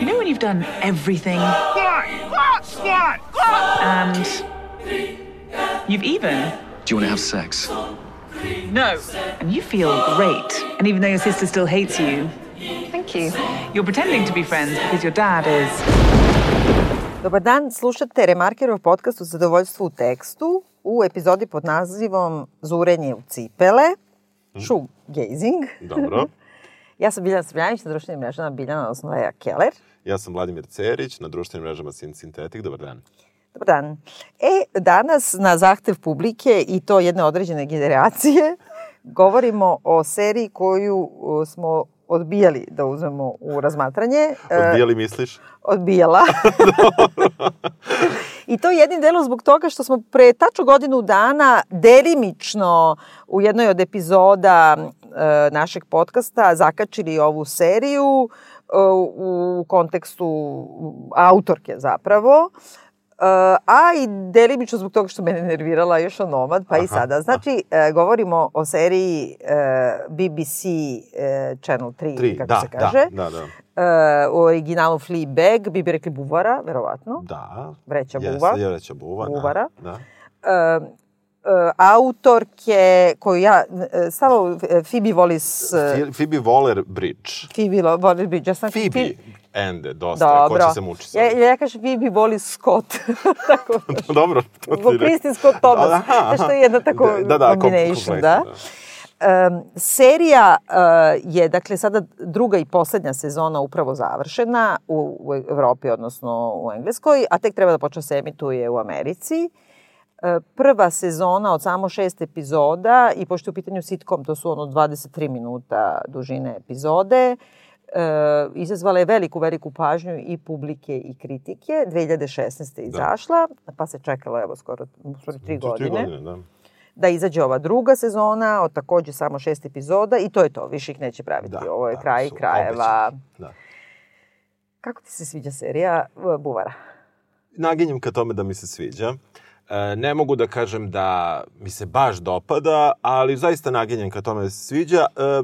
You know when you've done everything Squat! Squat! Squat! Squat! and you've even Do you want to have sex? no, and you feel great. And even though your sister still hates you, Thank you. you're pretending to be friends because your dad is. Dobar dan, slušate Remarkerov podcast u zadovoljstvu u tekstu u epizodi pod nazivom Zurenje u cipele, shoegazing. Dobro. Ja sam Biljana Srbljanić na društvenim mrežama Biljana, odnosno Leja Keller. Ja sam Vladimir Cerić, na društvenim mrežama Sin Sintetik. Dobar dan. Dobar dan. E, danas na zahtev publike i to jedne određene generacije govorimo o seriji koju smo odbijali da uzmemo u razmatranje. E, Odbijali misliš? odbijala. I to jednim delom zbog toga što smo pre tačno godinu dana delimično u jednoj od epizoda e, našeg podcasta zakačili ovu seriju u kontekstu autorke zapravo. Uh, a i delimično zbog toga što me nervirala još onomad, pa i sada. Znači, e, govorimo o seriji e, BBC e, Channel 3, Tri, kako da, se kaže. da, da, da. E, u originalu Fleabag, bi bi rekli buvara, verovatno. Da. Vreća Jeste, buva. je vreća buva. Buvara. Da, da. E, e, autorke koju ja, e, stalo e, Phoebe Wallis, e, Phoebe Waller-Bridge. Phoebe Waller-Bridge, ja sam Phoebe. Ende, dosta. Dobro. Ko će se muči sad? Ja, ja kažem Phoebe Wallis Scott. tako, Dobro. to ti Kristin Scott Thomas. Aha, aha. Znaš, to je jedna tako Da, da, combination, da. kompleksno, Um, serija uh, je, dakle, sada druga i poslednja sezona upravo završena u, u Evropi, odnosno u Engleskoj, a tek treba da počne se emituje u Americi. Uh, prva sezona od samo šest epizoda i pošto je u pitanju sitcom, to su ono 23 minuta dužine epizode, e, izazvala je veliku, veliku pažnju i publike i kritike. 2016. je izašla, pa se čekalo evo skoro, skoro tri Tri godine, godine, da. da izađe ova druga sezona od takođe samo šest epizoda i to je to, više ih neće praviti. Da, Ovo je da, kraj su krajeva. Da. Kako ti se sviđa serija e, Buvara? naginjem ka tome da mi se sviđa. E, ne mogu da kažem da mi se baš dopada, ali zaista naginjem ka tome se sviđa. E,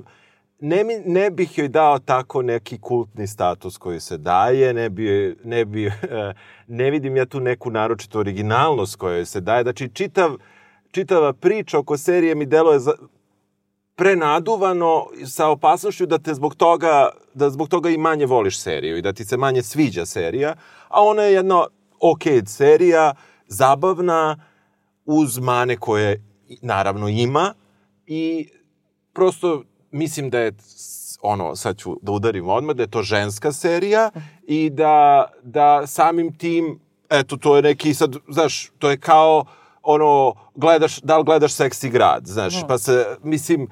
ne, mi, ne bih joj dao tako neki kultni status koji se daje, ne, bi, ne, bi, e, ne vidim ja tu neku naročitu originalnost koja se daje. Znači, čitav, čitava priča oko serije mi deluje za, prenaduvano sa opasnošću da te zbog toga da zbog toga i manje voliš seriju i da ti se manje sviđa serija, a ona je jedna ok serija, zabavna, uz mane koje naravno ima i prosto mislim da je ono, sad ću da udarim odmah, da je to ženska serija i da, da samim tim, eto, to je neki sad, znaš, to je kao ono, gledaš, da li gledaš seksi grad, znaš, pa se, mislim,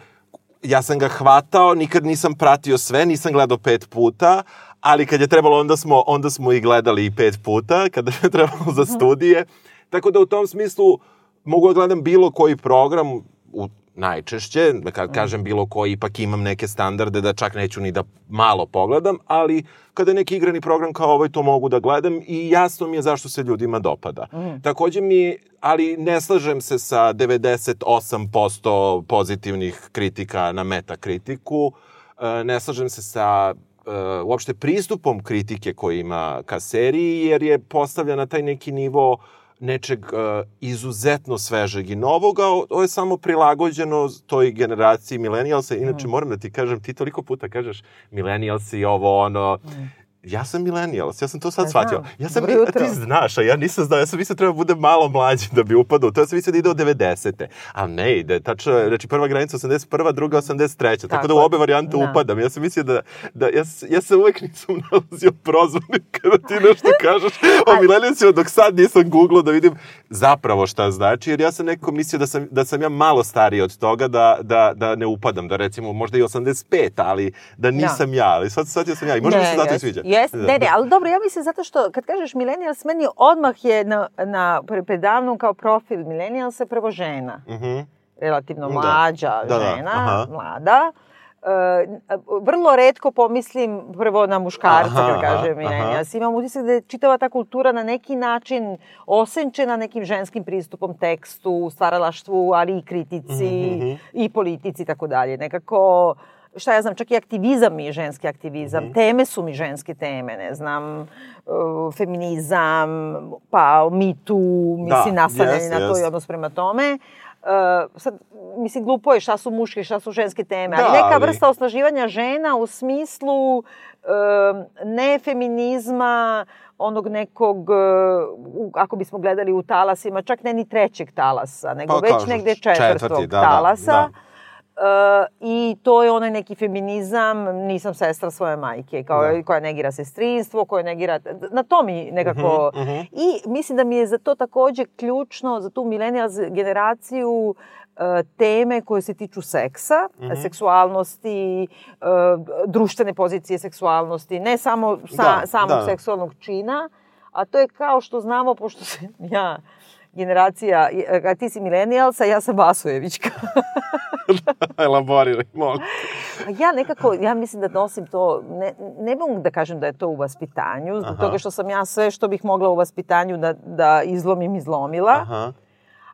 ja sam ga hvatao, nikad nisam pratio sve, nisam gledao pet puta, ali kad je trebalo, onda smo, onda smo i gledali i pet puta, kada je trebalo za studije. Tako da u tom smislu mogu da gledam bilo koji program, u, najčešće, da ka, kažem bilo koji, ipak imam neke standarde da čak neću ni da malo pogledam, ali kada je neki igrani program kao ovaj, to mogu da gledam i jasno mi je zašto se ljudima dopada. Takođe mi, ali ne slažem se sa 98% pozitivnih kritika na metakritiku, E, ne slažem se sa uopšte pristupom kritike koji ima ka seriji, jer je postavlja na taj neki nivo nečeg e, izuzetno svežeg i novoga. Ovo je samo prilagođeno toj generaciji milenijalsa. Inače, moram da ti kažem, ti toliko puta kažeš milenijalsi i ovo, ono... Ja sam milenijals, ja sam to sad Ja shvatio. znam. Ja sam, Dobro a jutro. ti znaš, a ja nisam znao, ja sam mislio da treba da bude malo mlađi da bi upadao. To ja sam mislio da ide od 90. Ali ne ide, tačno, znači prva granica 81. druga 83. Tako, Tako da u obe varijante Da. upadam. Ja sam mislio da, da ja, ja se uvek nisam nalazio prozvanim kada ti nešto kažeš o milenijalsima, dok sad nisam googlao da vidim zapravo šta znači, jer ja sam nekako mislio da sam, da sam ja malo stariji od toga da, da, da ne upadam, da recimo možda i 85, ali da nisam ja, ali sad, sad ja sam ja i možda mi se zato i sviđa. Jes, Da, ne, ne, da. ali dobro, ja mislim zato što kad kažeš millennials, meni odmah je na, na pre- predavnom kao profil millennialsa prvo žena. Mhm. Relativno Da. mlađa Da, da, žena, aha. mlada. E, vrlo redko pomislim prvo na muškarca Aha, kad kažem millennials. Imam utisak da je čitava ta kultura na neki način osenčena nekim ženskim pristupom tekstu, stvaralaštvu, ali i kritici Mhm, i politici i tako dalje. Nekako šta ja znam, čak i aktivizam mi je ženski aktivizam, teme su mi ženske teme, ne znam, uh, feminizam, pa Me Too, mislim, nastavljanje jest, na to i jest. odnos prema tome. Uh, sad, mislim, glupo je šta su muške i šta su ženske teme, ali Da, neka ali- vrsta osnaživanja žena u smislu um, ne feminizma, onog nekog, uh, ako bismo gledali u talasima, čak ne ni trećeg talasa, nego Pa već kažu, negde četvrti, četvrtog da, da, talasa. da. Uh, I to je onaj neki feminizam, nisam sestra svoje majke, kao, Da. koja negira sestrinstvo, koja negira... Na to mi nekako... Mhm, mhm. I mislim da mi je za to takođe ključno, za tu millennials generaciju, uh, teme koje se tiču seksa, Mhm. seksualnosti, uh, društvene pozicije seksualnosti, ne samo sa, Da, samog da. seksualnog čina, a to je kao što znamo, pošto sam ja generacija, a ti si milenijalsa, a ja sam Vasojevićka. Elaboriraj. Pa ja nekako, ja mislim da nosim to, ne, ne mogu da kažem da je to u vaspitanju, zbog Aha. toga što sam ja sve što bih mogla u vaspitanju da, da izlomim, izlomila, Aha.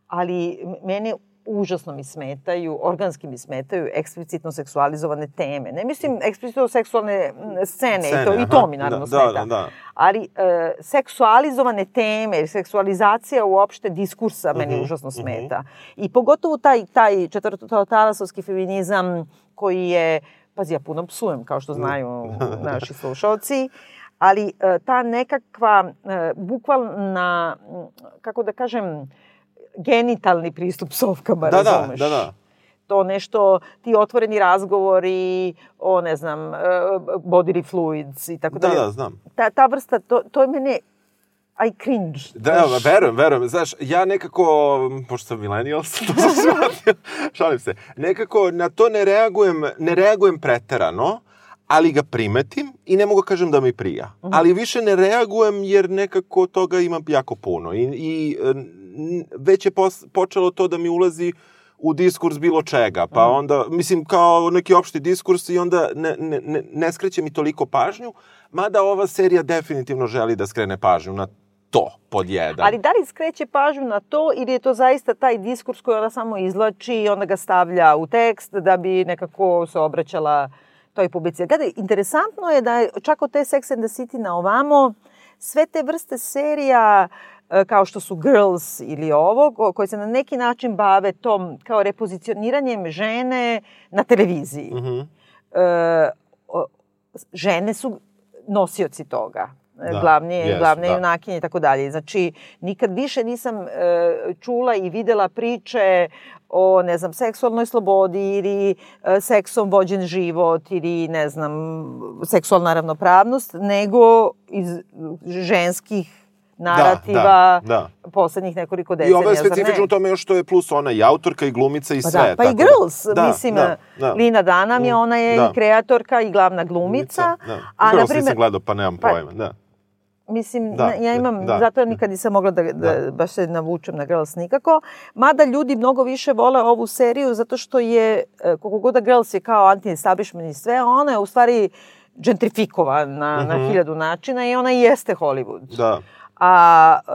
ali mene užasno mi smetaju, organski mi smetaju eksplicitno seksualizovane teme. Ne mislim eksplicitno seksualne m, scene, i, to, i to aha. mi naravno da, smeta. Da, da, Ali e, seksualizovane teme, seksualizacija uopšte diskursa meni Mhm, užasno smeta. I pogotovo taj, taj četvrtotalasovski feminizam koji je, pazi, ja puno psujem, kao što znaju naši slušalci, ali e, ta nekakva e, bukvalna, kako da kažem, genitalni pristup psovkama, Da, da, razumeš? da, da. to nešto, ti otvoreni razgovori o, ne znam, e, bodily fluids i tako Da, dalje. da, znam. Ta, ta vrsta, to, to je mene, I cringe. Da, evo, verujem, verujem. Znaš, ja nekako, pošto sam millennials, to sam shvatio, šalim se, nekako na to ne reagujem, ne reagujem preterano, ali ga primetim i ne mogu kažem da mi prija. Ali više ne reagujem jer nekako toga ima jako puno. I, i n- već je pos, počelo to da mi ulazi u diskurs bilo čega, pa onda, mislim, kao neki opšti diskurs i onda ne, ne, ne, ne skreće mi toliko pažnju, mada ova serija definitivno želi da skrene pažnju na to, pod jedan. Ali da li skreće pažnju na to ili je to zaista taj diskurs koji ona samo izlači i onda ga stavlja u tekst da bi nekako se obraćala toj publici. Gledaj, interesantno je da je čak od te Sex and the City na ovamo sve te vrste serija e, kao što su Girls ili ovo, ko- koje se na neki način bave tom kao repozicioniranjem žene na televiziji. Mhm. E, o- žene su nosioci toga. E, Da, glavne, jesu, glavne da. junakinje i tako dalje. Znači, nikad više nisam e, čula i videla priče o, ne znam, seksualnoj slobodi ili e, seksom vođen život ili, ne znam, seksualna ravnopravnost, nego iz ženskih narativa da, poslednjih nekoliko I decenija. ovo je specifično u tome još što je plus ona i autorka i glumica i Pa sve. da, pa i da- Girls, da, mislim, da, da. Lina Danam je, Mm, ona je da. i kreatorka i glavna glumica. Da. A, Girls nisam gledao, pa nemam pa- pojma, da. Mislim, Da, da, ja imam, da. da. zato ja nikad nisam mogla da, da, baš se navučem na Girls nikako. Mada ljudi mnogo više vole ovu seriju zato što je, e, koliko god da Girls je kao anti-establishment i sve, ona je u stvari gentrifikovana na hiljadu načina i ona i jeste Hollywood. Da. A e,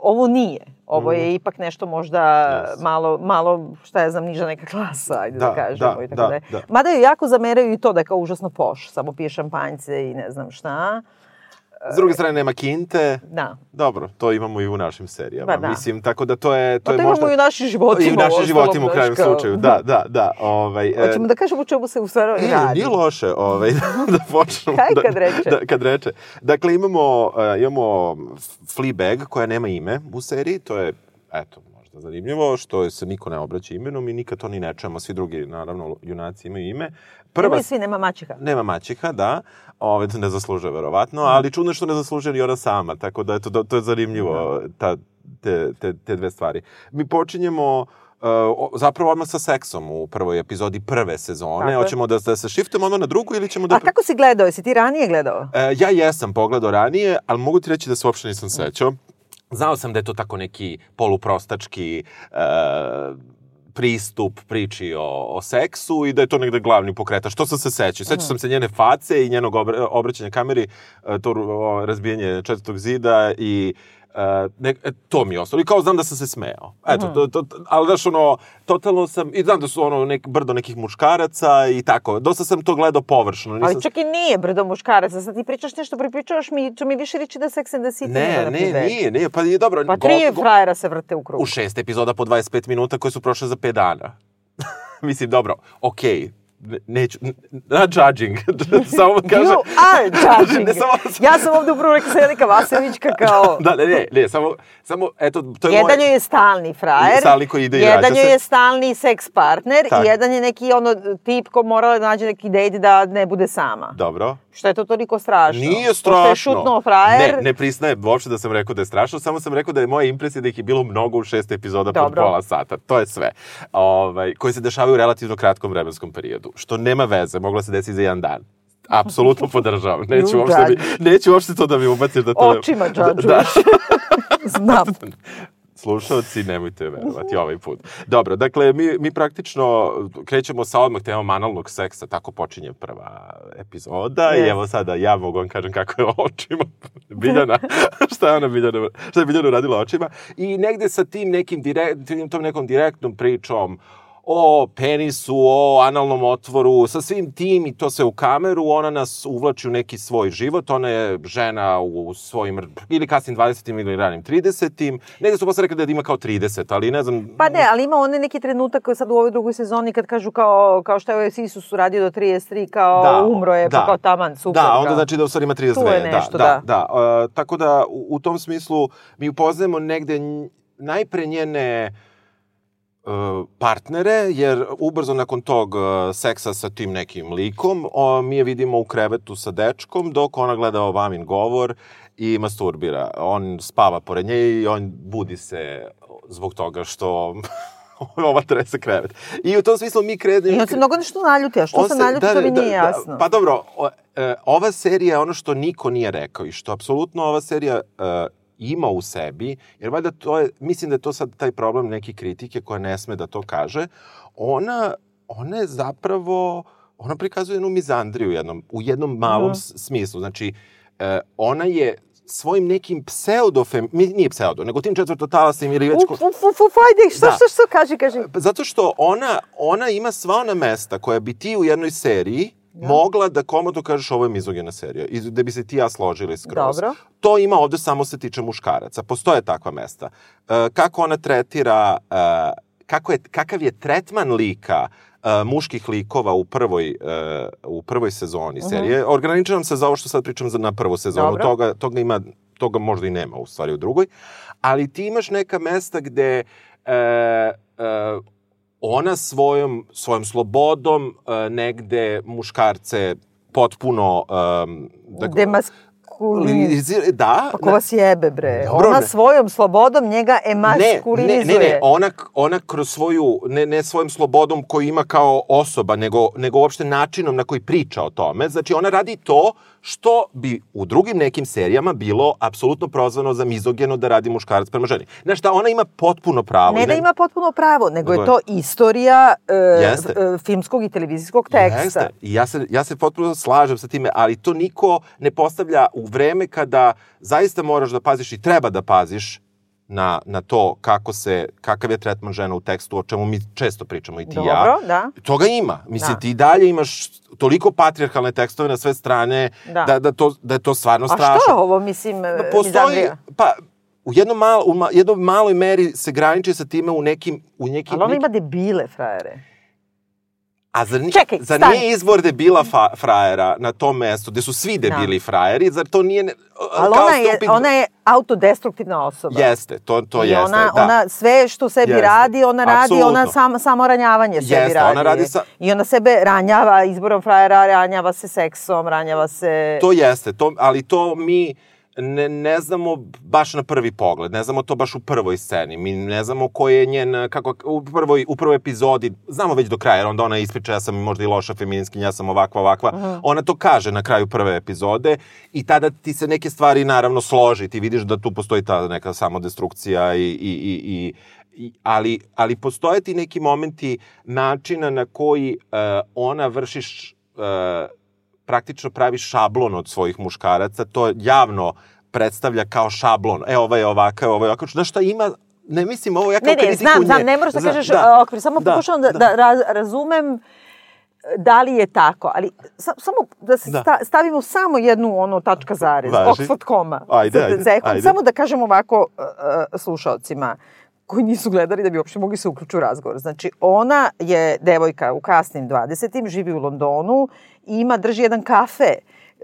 ovo nije. Ovo je ipak nešto možda Yes. malo, malo, šta ja znam, niža neka klasa, ajde da, Da, kažemo. da, i tako da, dalje. da. Mada joj jako zameraju i to da je kao užasno poš, samo pije šampanjce i ne znam šta. S druge strane nema kinte. Da. Dobro, to imamo i u našim serijama. Pa da. Mislim, tako da to je... To Pa je to možda... imamo i u našim životima. I u našim životima u krajnjem kao- slučaju. Da, da, da. Ovaj, e, Hoćemo da kažemo čemu se u stvari E, radi. nije loše ovaj, da počnemo. Kaj da, kad reče? Da, kad reče. Dakle, imamo, uh, imamo Fleabag koja nema ime u seriji, to je, eto, možda zanimljivo, što se niko ne obraća imenom i nikad to ni ne čujemo, svi drugi, naravno, junaci imaju ime. Prva, Nemaju svi, nema mačeha. nema maćeha, da, Ove, ne zaslužuje verovatno, ali čudno je što ne zaslužuje ni ona sama, tako da eto, to, je zanimljivo, ta, te, te, te dve stvari. Mi počinjemo uh, zapravo odmah sa seksom u prvoj epizodi prve sezone. Tako je. Hoćemo da, da se shiftujemo odmah na drugu ili ćemo da... A kako si gledao? Jesi ti ranije gledao? E, ja jesam pogledao ranije, ali mogu ti reći da se uopšte nisam sećao. Znao sam da je to tako neki poluprostački e, pristup priči o, o seksu i da je to negde glavni pokretač. Što sam se sećao? Sećao sam se njene face i njenog obra, obraćanja kameri, e, to o, razbijanje četvrtog zida i Uh, ne, e, to mi je ostalo. I kao znam da sam se smejao. Eto, to, to, to, ali znaš, ono, totalno sam, i znam da su ono nek, brdo nekih muškaraca i tako. Dosta sam to gledao površno. Nisam, Ali čak i nije brdo muškaraca. Sad ti pričaš nešto, pripričavaš mi, to mi više liči da Sex and the City ne, na ne, privedu. nije, nije. Pa je dobro. Pa tri go- frajera se vrte u krug. u šest epizoda po 25 minuta koje su prošle za 5 dana. Mislim, dobro, okej. Ne- Neću, not judging. samo kažem... You are judging. ne, samo, Ja sam ovde upravo rekla Selika Vasiljevićka kao... Da, ne, ne, ne, samo, samo, eto, to je Jedan moje... joj je stalni frajer, Stalni koji ide i jedan rađa se. je stalni seks partner Tak. i jedan je neki ono tip ko mora da nađe neki date da ne bude sama. Dobro. Što je to toliko strašno? Nije Pošto strašno. je šutnuo frajer. Ne, ne priznajem uopšte da sam rekao da je strašno, samo sam rekao da je moja impresija da ih je bilo mnogo u šest epizoda Dobro. pola sata. To je sve. Ovaj, koji se dešavaju u relativno kratkom vremenskom periodu. Što nema veze, moglo se desiti za jedan dan. Apsolutno podržavam. Neću uopšte, da mi, neću uopšte to da mi ubaciš da to... Očima da, džadžuješ. Znam. Slušalci, nemojte verovati ovaj put. Dobro, dakle, mi, mi praktično krećemo sa odmah temom analnog seksa, tako počinje prva epizoda i Yes. evo sada ja mogu vam kažem kako je očima Biljana, šta je ona Biljana, šta je Biljana uradila očima i negde sa tim nekim direkt, tom nekom direktnom pričom o penisu, o analnom otvoru, sa svim tim i to sve u kameru, ona nas uvlači u neki svoj život, ona je žena u svojim, ili kasnim 20. ili ranim 30. Negde su posle rekli da ima kao 30, ali ne znam... Pa ne, ali ima one neki trenutak sad u ovoj drugoj sezoni kad kažu kao, kao što je Isus uradio do 33, kao umro je, pa kao taman, super. Da, onda kao. znači da u stvari ima 32. Tu je nešto, da. da. da, da. E, tako da, u, u tom smislu, mi upoznajemo negde najpre njene e, partnere, jer ubrzo nakon tog e, seksa sa tim nekim likom, o, mi je vidimo u krevetu sa dečkom, dok ona gleda ovamin govor i masturbira. On spava pored nje i on budi se zbog toga što ova trese krevet. I u tom smislu mi krenemo... I on se mnogo nešto naljuti, a što On se naljuti, to mi nije jasno. pa dobro, o, e, ova serija je ono što niko nije rekao i što apsolutno ova serija e, ima u sebi, jer valjda to je, mislim da je to sad taj problem neke kritike koja ne sme da to kaže, ona, ona je zapravo, ona prikazuje jednu mizandriju jednom, u jednom malom s- smislu. Znači, e, ona je svojim nekim pseudofem, nije pseudo, nego tim četvrtotalasnim ili već... Uf, uf, uf, uf, ajde, što, Da. što, što, kaži, kaži. Zato što ona, ona ima sva ona mesta koja bi ti u jednoj seriji Da. mogla da komodno kažeš ovo je mizogena serija i da bi se ti ja složili skroz. Dobro. To ima ovde samo se tiče muškaraca. Postoje takva mesta. E, kako ona tretira, e, kako je, kakav je tretman lika e, muških likova u prvoj, e, u prvoj sezoni serije. Ograničavam se za ovo što sad pričam za, na prvu sezonu. Dobro. Toga, toga, ima, toga možda i nema u stvari u drugoj. Ali ti imaš neka mesta gde e, e, ona svojom, svojom slobodom e, negde muškarce potpuno... Um, da, Demaskulin... da, Pa ko vas jebe, bre? Dobro, Ona ne. svojom slobodom njega ne, emaskulinizuje. ne, ne, ne, ona, ona kroz svoju, ne, ne svojom slobodom koju ima kao osoba, nego, nego uopšte načinom na koji priča o tome. Znači, ona radi to što bi u drugim nekim serijama bilo apsolutno prozvano za mizogeno da radi muškarac prema ženi. Znaš šta, ona ima potpuno pravo. Ne da ima potpuno pravo, nego je to istorija e, e, filmskog i televizijskog teksta. Jeste. I ja se, ja se potpuno slažem sa time, ali to niko ne postavlja u vreme kada zaista moraš da paziš i treba da paziš na, na to kako se, kakav je tretman žena u tekstu, o čemu mi često pričamo i ti i ja. Dobro, da. Toga ima. Mislim, Da. ti i dalje imaš toliko patrijarhalne tekstove na sve strane Da. da, da, to, da je to stvarno A strašno. što je ovo, mislim, Pa postoji, pa, u jednom, mal, u ma, jednom maloj meri se graniči sa time u nekim... U nekim, Ali ona nekim- ima debile frajere. A zar, ni, Čekaj, zar stani. nije izvor debila fa, frajera na tom mestu, gde su svi debili frajeri, zar to nije... ne- Ali ona je, stupid- ona je autodestruktivna osoba. Jeste, to, to I jeste, ona, da. ona sve što sebi Jeste, radi, ona radi, apsolutno. ona sam, samo ranjavanje sebi Jeste, radi. ona radi sa- I ona sebe ranjava izborom frajera, ranjava se seksom, ranjava se... To jeste, to, ali to mi ne, ne znamo baš na prvi pogled, ne znamo to baš u prvoj sceni, mi ne znamo koji je njen, kako, u prvoj, u prvoj epizodi, znamo već do kraja, jer onda ona ispriča, ja sam možda i loša feminiskinja, ja sam ovakva, ovakva, Mhm. ona to kaže na kraju prve epizode i tada ti se neke stvari naravno složi, ti vidiš da tu postoji ta neka samodestrukcija i, i, i, i I, ali, ali postoje ti neki momenti načina na koji uh, ona vršiš uh, praktično pravi šablon od svojih muškaraca, to javno predstavlja kao šablon. E, ovo je ovakav, ovo je ovakav. Znaš šta ima Ne mislim ovo ja kao Ne, ne, znam, nje. znam, ne moraš da Zna- kažeš da, okvir, samo da, pokušavam da, da, raz, razumem da li je tako, ali sa, samo da se Da. sta, stavimo samo jednu ono tačka zarez, Važi. Oxford koma, Ajde, ajde, sekund, ajde. samo da kažem ovako uh, uh, slušaocima koji nisu gledali da bi uopšte mogli se uključiti u razgovor. Znači, ona je devojka u kasnim 20. živi u Londonu i ima, drži jedan kafe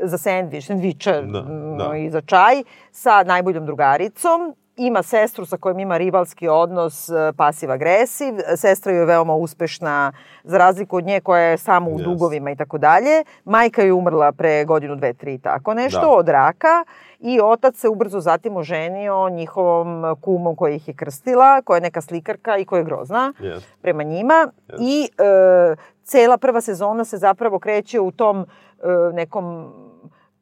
za sendvič, sendvičar Da, da. i za čaj sa najboljom drugaricom. Ima sestru sa kojom ima rivalski odnos, e, pasiv-agresiv. Sestra je veoma uspešna, za razliku od nje koja je samo u Yes. dugovima i tako dalje. Majka je umrla pre godinu, dve, tri, tako nešto, Da. od raka. I otac se ubrzo zatim oženio njihovom kumom koja ih je krstila, koja je neka slikarka i koja je grozna Yes. prema njima. I e, cela prva sezona se zapravo kreće u tom e, nekom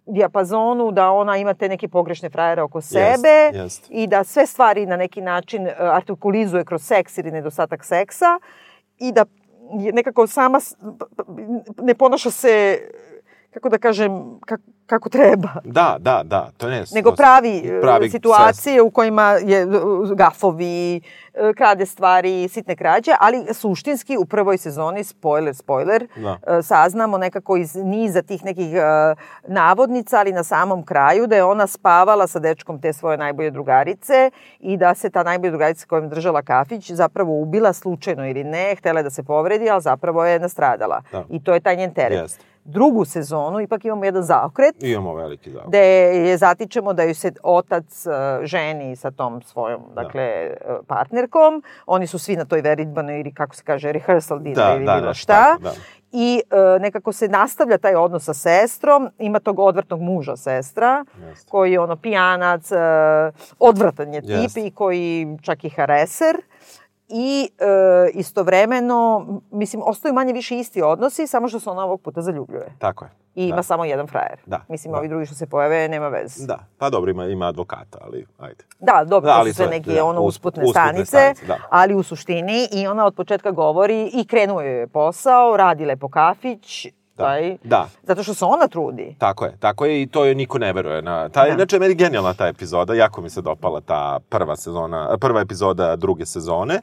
dijapazonu da ona ima te neke pogrešne frajere oko sebe jest. i da sve stvari na neki način e, artikulizuje kroz seks ili nedostatak seksa i da je nekako sama ne ponaša se kako da kažem kako, kako treba Da, da, da, to ne. nego pravi, pravi situacije u kojima je uh, gafovi, uh, krade stvari, sitne krađe, ali suštinski u prvoj sezoni, spoiler, spoiler, Da. saznamo nekako iz niza tih nekih navodnica, ali na samom kraju da je ona spavala sa dečkom te svoje najbolje drugarice i da se ta najbolja drugarica kojom držala kafić zapravo ubila slučajno ili ne, htela je da se povredi, ali zapravo je nastradala. Da. I to je taj njen teret. Jeste. Drugu sezonu ipak imamo jedan zaokret Imamo veliki zavod. gde je zatičemo da ju se otac e, ženi sa tom svojom dakle e, partnerkom. Oni su svi na toj veritbanoj ili kako se kaže rehearsal dinner Da, ili da, bilo nešto šta. tako, da. I e, nekako se nastavlja taj odnos sa sestrom. Ima tog odvrtnog muža sestra Jeste. koji je ono pijanac, e, odvratan je tip Jeste. i koji čak i hareser. I e, istovremeno, mislim, ostaju manje više isti odnosi, samo što se ona ovog puta zaljubljuje. Tako je. I ima da. samo jedan frajer. Da, Mislim, da. ovi drugi što se pojave, nema veze. Da, pa dobro, ima, ima advokata, ali ajde. Da, dobro, Da, to ali su sve to neke da, ono usp- usputne, usputne stanice, stanice, da. ali u suštini i ona od početka govori i krenuo je posao, radi lepo kafić, Da. Taj, Da. zato što se ona trudi. Tako je, tako je i to je niko ne veruje. Na, ta, Da. Inače, meni genijalna ta epizoda, jako mi se dopala ta prva sezona, prva epizoda druge sezone.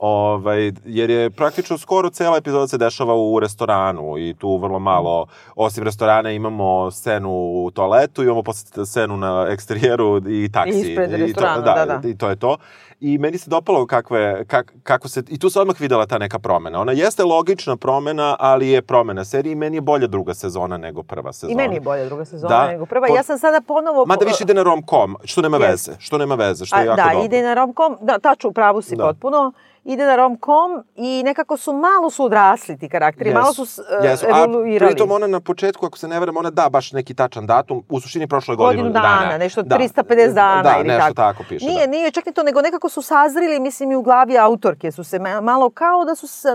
Ovaj, jer je praktično skoro cela epizoda se dešava u restoranu i tu vrlo malo, osim restorana imamo scenu u toaletu, imamo posle scenu na eksterijeru i taksi. Ispred I restorana, to, da, da. I to je to. I meni se dopalo kakve, kak, kako se, i tu se odmah videla ta neka promena. Ona jeste logična promena, ali je promena serije i meni je bolja druga sezona nego prva sezona. I meni je bolja druga sezona Da. nego prva. Po- Ja sam sada ponovo... Mada više ide na rom-com, što nema Jeste. veze, što nema veze, što je A, jako da, dobro. ide na romkom, da, tačno, u pravu si Da. potpuno. Ide na romkom i nekako su malo su odrasli ti karakteri, malo su uh, Jesu, a evoluirali. pritom ona na početku, ako se ne veram, ona da baš neki tačan datum, u suštini prošle godine. godinu dana, nešto 350 dana da, ili nešto tako. tako piše. Nije, da. nije čak ni to, nego nekako su sazrili, mislim, i u glavi autorke su se ma- malo kao da su se,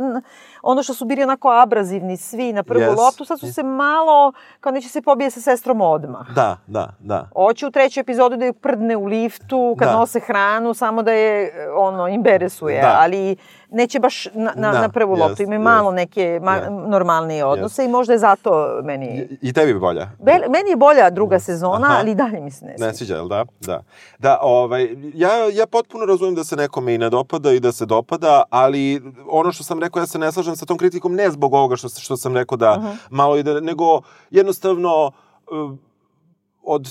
ono što su bili onako abrazivni svi na prvu Yes. loptu, sad su se malo, kao neće se pobije sa sestrom odmah. Da, da, da. Hoće u trećoj epizodu da ju prdne u liftu, kad Da. nose hranu, samo da je, ono, imberesuje, Da. ali neće baš na, na, Da, na prvu jest, loptu. Ima jest. malo neke ma, Jest. normalnije odnose i možda je zato meni... I, I tebi bi bolja. Bel, meni je bolja druga sezona, Aha. ali i dalje mi se ne sviđa. Ne sviđa, jel da? Da. Da, ovaj, ja, ja potpuno razumijem da se nekome i ne dopada i da se dopada, ali ono što sam rekao, ja se ne slažem sa tom kritikom ne zbog ovoga što, što sam rekao da Mhm. malo ide, nego jednostavno uh, od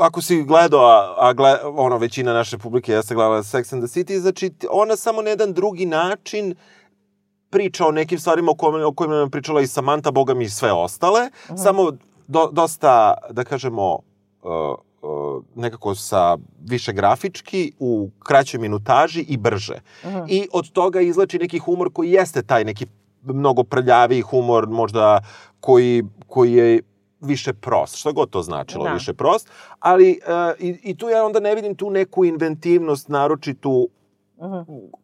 ako si gledao, a, a gle, ono, većina naše publike jeste gledala Sex and the City, znači ona samo na jedan drugi način priča o nekim stvarima o kojima, o kojima nam pričala i Samantha, boga mi i sve ostale, samo do, dosta, da kažemo, uh, uh, nekako sa više grafički, u kraćoj minutaži i brže. I od toga izlači neki humor koji jeste taj neki mnogo prljaviji humor, možda koji, koji je više prost, što god to značilo, Da. više prost, ali uh, i, i tu ja onda ne vidim tu neku inventivnost, naročitu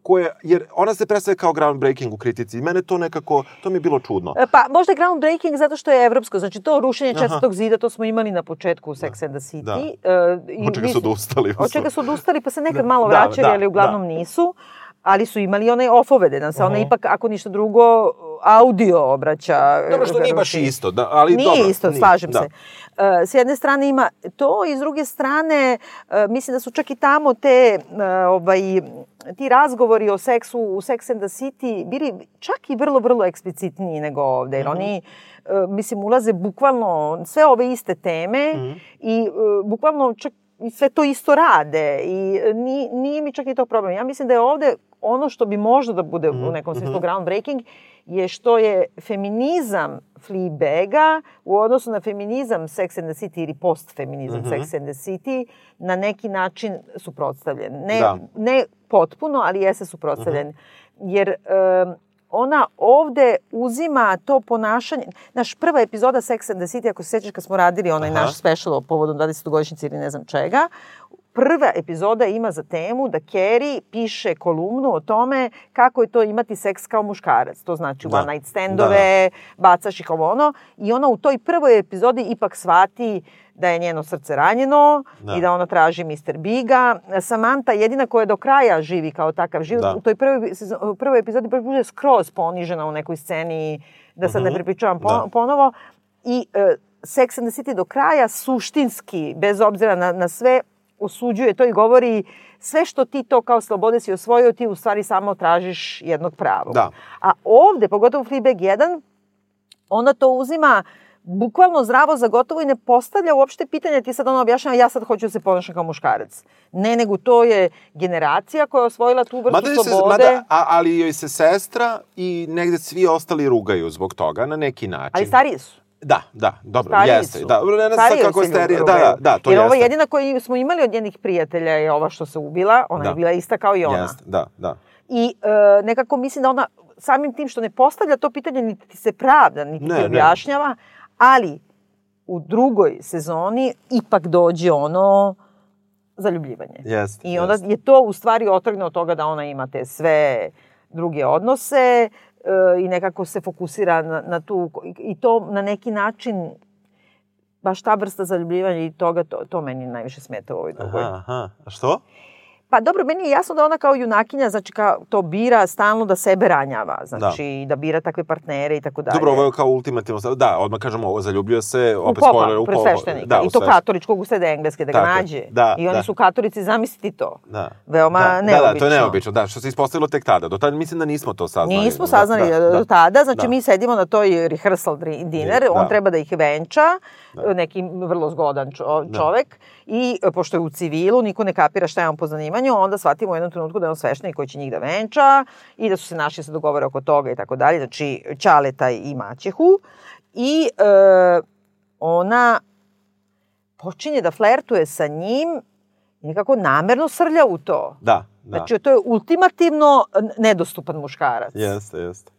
koje, jer ona se predstavlja kao groundbreaking u kritici. I mene to nekako, to mi je bilo čudno. E, Pa možda je groundbreaking zato što je evropsko. Znači to rušenje četvrtog zida, to smo imali na početku u Sex and the City. Da. E, i Od čega su odustali. Od čega su odustali, pa se nekad Da, malo da, vraćali, da, ali uglavnom da. nisu. Ali su imali one ofove, da nam se ona ipak, ako ništa drugo, audio obraća. Dobro što nije baš isto, da, ali Nije dobro. isto, nije, slažem da. se. E, S jedne strane ima to i s druge strane e, mislim da su čak i tamo te e, ovaj ti razgovori o seksu u Sex and the City bili čak i vrlo vrlo eksplicitniji nego ovde jer oni e, mislim ulaze bukvalno sve ove iste teme i e, bukvalno čak i sve to isto rade i e, ni, nije mi čak i to problem. Ja mislim da je ovde ono što bi možda da bude u nekom smislu groundbreaking je što je feminizam Fleabaga u odnosu na feminizam Sex and the City ili postfeminizam Sex and the City na neki način suprotstavljen. Ne, Da. ne potpuno, ali jeste suprotstavljen. Jer em, ona ovde uzima to ponašanje. Naš prva epizoda Sex and the City, ako se sjećaš kad smo radili onaj Aha. naš special o povodom 20. godišnjice ili ne znam čega, prva epizoda ima za temu da Carrie piše kolumnu o tome kako je to imati seks kao muškarac. To znači Da. one night standove, bacaš ih ovo ono. I ona u toj prvoj epizodi ipak shvati da je njeno srce ranjeno Da. i da ona traži Mr. Biga. Samantha jedina koja do kraja živi kao takav život. Da. U toj prvoj, prvoj epizodi baš bude skroz ponižena u nekoj sceni, da sad ne prepričavam po- Da. ponovo. I e, Sex and the City do kraja suštinski, bez obzira na, na sve, osuđuje to i govori sve što ti to kao slobode si osvojio, ti u stvari samo tražiš jednog pravog. Da. A ovde, pogotovo u Fleabag 1, ona to uzima bukvalno zdravo za gotovo i ne postavlja uopšte pitanje, ti sad ono objašnjava, ja sad hoću da se ponašam kao muškarac. Ne, nego to je generacija koja je osvojila tu vrstu Mada, joj se, slobode. mada, a, ali joj se sestra i negde svi ostali rugaju zbog toga na neki način. Ali stariji su. Da, da, dobro, Stariji jeste. su. Da, dobro, ne sad Stariji kako je se starija. ljudi Da, da, da, to Jer jeste. ovo jedina koju smo imali od njenih prijatelja je ova što se ubila. Ona Da. je bila ista kao i ona. Jeste, da, da. I e, nekako mislim da ona samim tim što ne postavlja to pitanje, niti ti se pravda, niti Ne, ti ne. objašnjava, ali u drugoj sezoni ipak dođe ono zaljubljivanje. Jeste, I onda jeste. je to u stvari otrgne od toga da ona ima te sve druge odnose i nekako se fokusira na, na tu, i to na neki način baš ta vrsta zaljubljivanja i toga, to, to meni najviše smeta u ovoj drugoj. Aha, aha. A što? Pa dobro, meni je jasno da ona kao junakinja, znači kao to bira stalno da sebe ranjava, znači da, bira takve partnere i tako dalje. Dobro, ovo je kao ultimativno. Da, odmah kažemo ovo, zaljubljuje se, u opet popa, spoiler, u pred popa. sveštenika. Da, I u to katoličkog u sred engleske, da ga Tako je. nađe. Da, I oni da. su katolici, zamisli to. Da. Veoma da, Da, da, neobično. to je neobično, da, što se ispostavilo tek tada. Do tada mislim da nismo to saznali. Nismo Da, saznali da, da. do tada, znači Da. mi sedimo na toj rehearsal dinner, Da. on treba da ih venča, neki vrlo zgodan čo- Da. čovek i e, pošto je u civilu, niko ne kapira šta je on po zanimanju, onda shvatimo u jednom trenutku da je on sveštenik koji će njih da venča i da su se našli se dogovore oko toga i tako dalje, znači Ćaleta i Maćehu i e, ona počinje da flertuje sa njim i nekako namerno srlja u to. Da, da. Znači, to je ultimativno nedostupan muškarac. Jeste, jeste.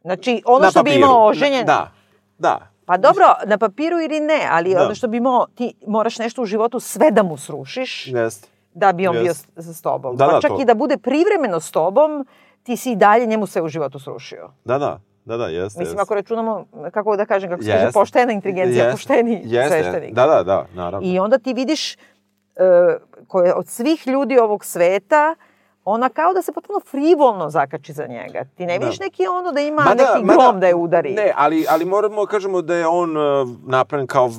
Znači, ono Na što bi papiru. imao oženjen... Da, da. Pa dobro, na papiru ili ne, ali Da. ono što bi imao, ti moraš nešto u životu sve da mu srušiš Jeste. da bi on bio Jest. s, s tobom. Da, pa da, čak to. i da bude privremeno s tobom, ti si i dalje njemu sve u životu srušio. Da, da, da, da, jeste. Mislim, jeste. ako računamo, kako da kažem, kako se kaže, Jeste. poštena inteligencija, Jeste. pošteni Jeste. sveštenik. Da, da, da, naravno. I onda ti vidiš e, koje od svih ljudi ovog sveta, ona kao da se potpuno frivolno zakači za njega. Ti ne Da. vidiš neki ono da ima Mada- neki mada- grom da je udari. Ne, ali, ali moramo kažemo da je on uh, napravljen kao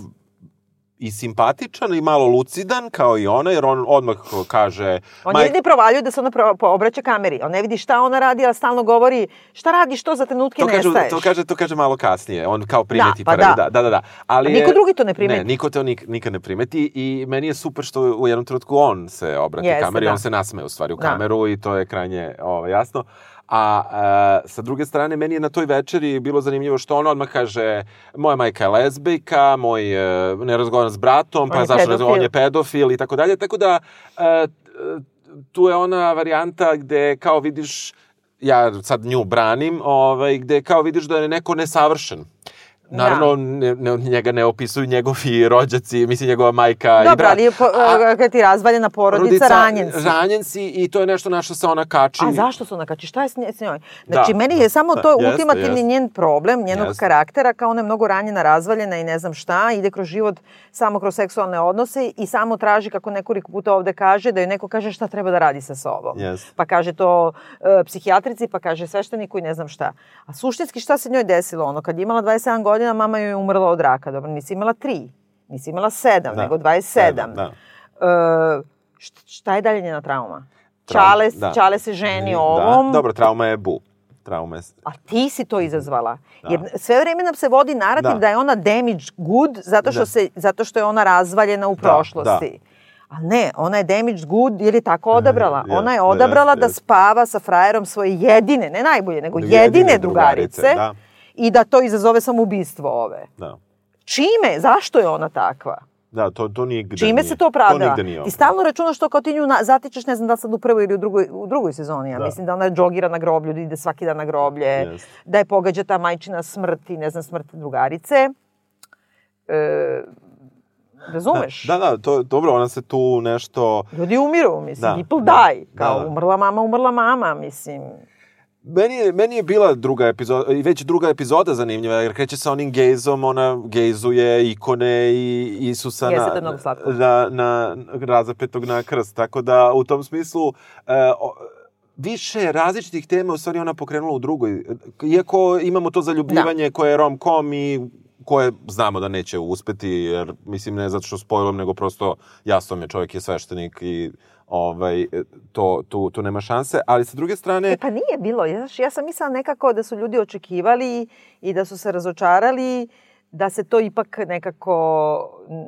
i simpatičan i malo lucidan kao i ona, jer on odmah kaže... On "Majk- je jedini provaljuje da se ona pro, obraća kameri. On ne vidi šta ona radi, ali stalno govori šta radiš to za trenutke To kaže, nestaješ. to, kaže, to kaže malo kasnije. On kao primeti pa prvi. da. Da, da, da. da. Ali A niko je- drugi to ne primeti. Ne, niko to nik, nikad ne primeti i meni je super što u jednom trenutku on se obrati Jeste, kameri, da. on se nasme u stvari u Da. kameru i to je krajnje ovaj, jasno. A e, sa druge strane, meni je na toj večeri bilo zanimljivo što on odmah kaže moja majka je lezbijka, moj, e, ne razgovaram s bratom, On pa zašto razgovaram, on pedofil. je pedofil i tako dalje. Tako da, e, tu je ona varijanta gde kao vidiš, ja sad nju branim, ovaj, gde kao vidiš da je neko nesavršen. Naravno, ne, ne, njega ne opisuju njegovi rođaci, mislim njegova majka i Dobro, brat. ali je po, A- kad ti razvaljena porodica, ranjen si. Ranjen si i to je nešto na što se ona kači. A zašto su nakači? Šta je s nje- s njoj? Znači, Da, meni da, je samo da, to jeste, ultimativni jeste. njen problem, njenog Jeste. karaktera, kao ona je mnogo ranjena, razvaljena i ne znam šta, ide kroz život samo kroz seksualne odnose i samo traži, kako nekoliko puta ovde kaže, da joj neko kaže šta treba da radi sa sobom. Jeste. Pa kaže to e, psihijatrici, pa kaže svešteniku i ne znam šta. A suštinski šta se njoj desilo? Ono, kad je imala 27 godina, mama joj je umrla od raka. Dobro, nisi imala 3, nisi imala 7, Da. nego 27. Sedam, da. E, št- šta je dalje njena trauma? Trauma, Čale, da. Čale se ženi Da, ovom, dobro, trauma je bu. Trauma je... a ti si to izazvala. Jer sve vreme nam se vodi narativ da, Da. je ona damage good zato što, Da. se, zato što je ona razvaljena u prošlosti. A ne, ona je damage good jer je tako odabrala. Jest, ona je odabrala jest, da jest. spava sa frajerom svoje jedine, ne najbolje, nego Jedine jedine, drugarice, drugarice, da. I da to izazove samoubistvo ove. Da. Čime? Zašto je ona takva? Da, to, to nigde Čime nije. se to opravdava? To nije Ti stalno računaš to kao ti nju na, zatičeš, ne znam da sad u prvoj ili u drugoj, u drugoj sezoni. Ja Da. mislim da ona džogira na groblju, da ide svaki dan na groblje, Jeste. da je pogađa ta majčina smrt i ne znam smrt drugarice. E, razumeš? Da, da, to, dobro, ona se tu nešto... Ljudi umiru, mislim, Da, people da, die. Kao da, da. umrla mama, umrla mama, mislim. Meni je, meni je bila druga epizoda, i već druga epizoda zanimljiva, jer kreće sa onim gejzom, ona gejzuje ikone i Isusa Jeste, na, slatko. na, na razapetog na krst. Tako da, u tom smislu, e, o, više različitih tema u stvari ona pokrenula u drugoj. Iako imamo to zaljubljivanje Da. koje je rom-com i koje znamo da neće uspeti, jer mislim ne zato što spojilom, nego prosto jasno mi je čovjek je sveštenik i ovaj, to, tu, tu nema šanse. Ali sa druge strane... E pa nije bilo, ja, ja sam mislila nekako da su ljudi očekivali i da su se razočarali da se to ipak nekako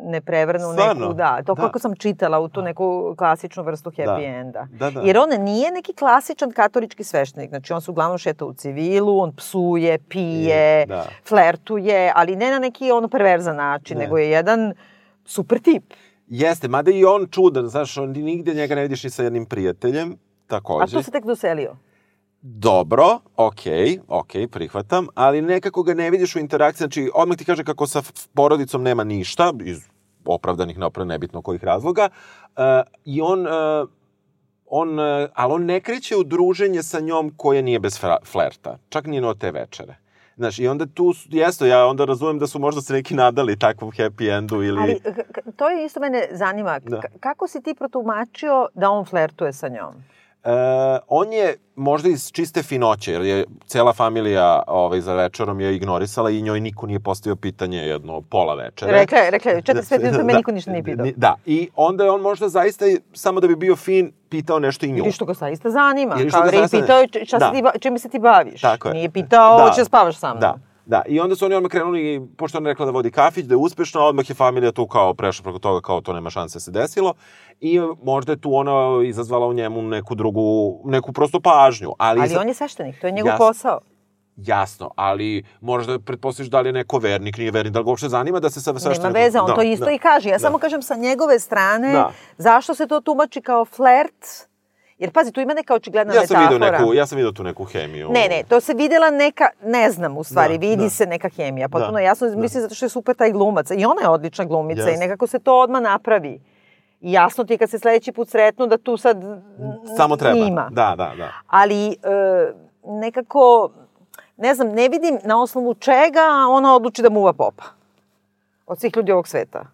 ne prevrne u neku, da, to Da. kako sam čitala u tu neku klasičnu vrstu happy Da. enda. Da, da. Jer on nije neki klasičan katolički sveštenik, znači on se uglavnom šeta u civilu, on psuje, pije, I- da. flertuje, ali ne na neki ono perverzan način, Ne. nego je jedan super tip. Jeste, mada i on čudan, znaš, on nigde njega ne vidiš ni sa jednim prijateljem, A takođe. tu se tek doselio. Dobro, okej, okej, prihvatam, ali nekako ga ne vidiš u interakciji, znači odmah ti kaže kako sa porodicom nema ništa, iz opravdanih, neopravdanih, nebitno kojih razloga, uh, i on, uh, on, uh, ali on ne kreće u druženje sa njom koje nije bez flerta, čak ni na te večere. Znaš, i onda tu, jesto, ja onda razumem da su možda se neki nadali takvom happy endu ili... Ali to je isto mene zanima. Da. Kako si ti protumačio da on flertuje sa njom? E, on je možda iz čiste finoće, jer je cela familija ovaj, za večerom je ignorisala i njoj niko nije postavio pitanje jedno pola večere. Rekla je, rekla je, 45 minuta me niko ništa nije pitao. Da, i onda je on možda zaista, samo da bi bio fin, pitao nešto i nju. Ili što ga zaista zanima. Ili što Kao ga zaista- pitao je č- šta Da. se ti, čime se ti baviš. Tako je. Nije pitao, Da. hoće da spavaš sa mnom. Da, da. I onda su oni odmah krenuli, pošto ona rekla da vodi kafić, da je uspešna, odmah je familija tu kao prešla preko toga, kao to nema šanse da se desilo. I možda je tu ona izazvala u njemu neku drugu, neku prosto pažnju. Ali, Ali za- on je sveštenik, to je njegov Jasno. posao. Jasno, ali možda pretpostaviš da li je neko vernik, nije vernik, da li ga uopšte zanima da se sa Nema sveštenikom... veze, on Da, to isto da. i kaže. Ja samo kažem sa njegove strane, Da. zašto se to tumači kao flert? Jer pazi, tu ima neka očigledna Ja sam metafora. neku, ja sam vidio tu neku hemiju. Ne, ne, to se videla neka, ne znam u stvari, Da, vidi da. se neka hemija. Potpuno Da, jasno, mislim zato što je super taj glumac. I ona je odlična glumica i Jeste. nekako se to odmah napravi. I jasno ti kad se sledeći put sretnu da tu sad Samo treba. ima. Da, da, da. Ali e, nekako, ne znam, ne vidim na osnovu čega ona odluči da muva popa. Od svih ljudi ovog sveta.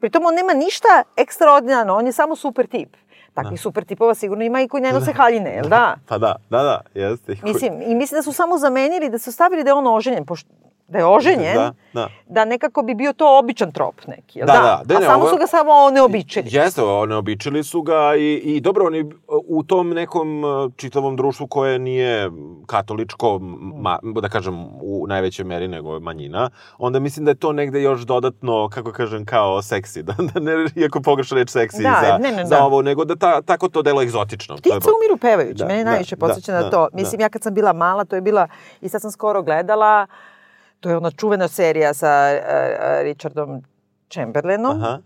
Pritom on nema ništa ekstraordinarno, on je samo super tip. Takvih super tipova sigurno ima i koji ne nose haljine, jel da? Pa da, da, da, jeste. Mislim, i mislim da su samo zamenili, da su stavili da je on oženjen, pošto da je oženjen, Da, da. da nekako bi bio to običan trop neki, jel Da, da? da, da, A ne, samo ovo- su ga samo neobičili. Jeste, one običili su ga i, i dobro, oni u tom nekom uh, čitavom društvu koje nije katoličko, ma, da kažem, u najvećoj meri nego manjina, onda mislim da je to negde još dodatno, kako kažem, kao seksi, da, da ne, iako pogrešna reč seksi Da, za, ne, ne, za da. ovo, nego da ta, tako to delo egzotično. To je Ptice umiru pevajući, Da, mene da, najviše da, podsjeća na da, to. da. Mislim, ja kad sam bila mala, to je bila, i sad sam skoro gledala, to je ona čuvena serija sa uh, Richardom Chamberlainom, Aha,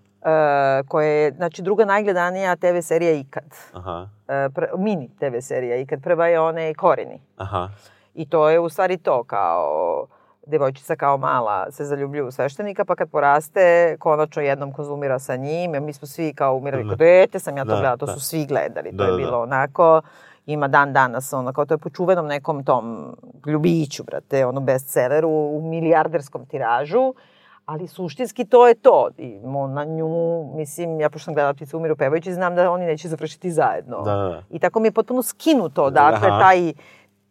uh, koja je, znači, druga najgledanija TV serija ikad. aha, Uh, pr, mini TV serija ikad. Prva je one Koreni. aha. I to je u stvari to, kao devojčica kao mala se zaljubljuje u sveštenika, pa kad poraste, konačno jednom konzumira sa njim. Mi smo svi kao umirali Da. kod dete, sam ja to Da, gledala, to da. su svi gledali. To Da, je da, bilo da. onako, ima dan danas, ono, kao to je po čuvenom nekom tom ljubiću, brate, ono bestselleru u milijarderskom tiražu, ali suštinski to je to. I ona nju, mislim, ja pošto sam gledala Ptice umiru pevajući, znam da oni neće završiti zajedno. Da, da. I tako mi je potpuno skinuto, dakle, Aha. taj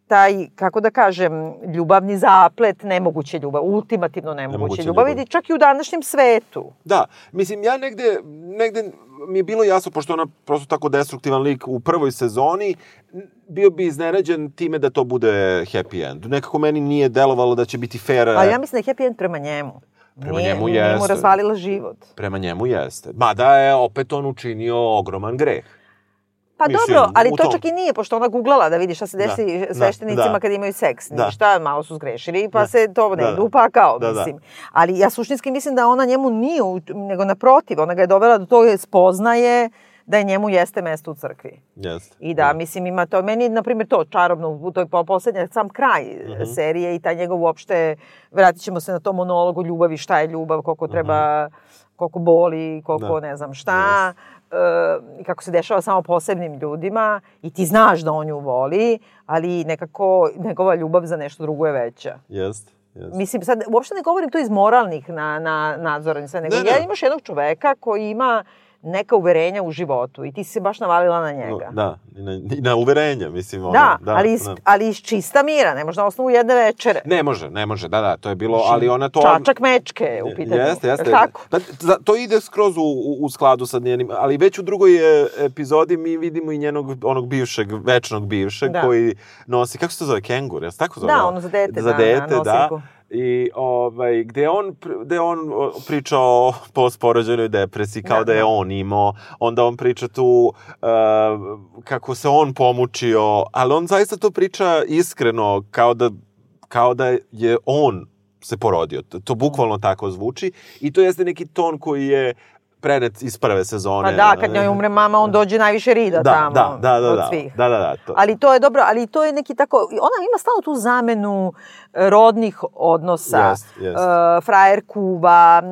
taj, kako da kažem, ljubavni zaplet, nemoguće ljubav, ultimativno nemoguće, Nemoguće ljubav, ljubav. čak i u današnjem svetu. Da, mislim, ja negde, negde mi je bilo jasno, pošto ona prosto tako destruktivan lik u prvoj sezoni, bio bi iznenađen time da to bude happy end. Nekako meni nije delovalo da će biti fair. Ali ja mislim da je happy end prema njemu. Prema nije, njemu Nije mu jeste. razvalila život. Prema njemu jeste. Mada je opet on učinio ogroman greh. Pa Mislim, dobro, ali to tom- čak i nije, pošto ona googlala da vidi šta se desi Da, sveštenicima da. kad imaju seks. Da. Ništa, malo su zgrešili, pa Da. se to ne Da, idu da. upakao, Da, da. mislim. Ali ja suštinski mislim da ona njemu nije, nego naprotiv, ona ga je dovela do toga spoznaje da je njemu jeste mesto u crkvi. Jeste. I da, mislim, ima to, meni, na primjer, to čarobno, u toj po- poslednja, sam kraj Mhm. serije i taj njegov uopšte, vratit ćemo se na to monologu ljubavi, šta je ljubav, koliko treba, koliko boli, koliko Mhm. Da. ne znam šta, e, i kako se dešava samo posebnim ljudima i ti znaš da on nju voli, ali nekako njegova ljubav za nešto drugo je veća. Jeste. Jeste. Mislim, sad, uopšte ne govorim to iz moralnih na, na nadzora, sve, nego Ne, ne. ja imaš jednog čoveka koji ima neka uverenja u životu i ti si se baš navalila na njega. Da, i na, i na uverenja, mislim. Ono, Da, ali, iz, da. ali iz čista mira, ne može na osnovu jedne večere. Ne može, ne može, da, da, to je bilo, ali ona to... Čačak mečke u pitanju. Jeste, jeste. Tako? Da, to ide skroz u, u, skladu sa njenim, ali već u drugoj e, epizodi mi vidimo i njenog onog bivšeg, večnog bivšeg, Da. koji nosi, kako se to zove, kengur, jel se tako zove? Da, ono za dete, za da, dete, na da. I ovaj, gde on, gde on priča o postporođajnoj depresiji, kao Da, da, je da. on imao, onda on priča tu uh, kako se on pomučio, ali on zaista to priča iskreno, kao da, kao da je on se porodio. To, to bukvalno tako zvuči i to jeste neki ton koji je prenet iz prve sezone. Pa da, kad njoj umre mama, on dođe najviše rida da, tamo da, da, da, od da, svih. da, da, da, to. Ali to je dobro, ali to je neki tako, ona ima stalno tu zamenu e, rodnih odnosa. Jest, jest. E, frajer kuva,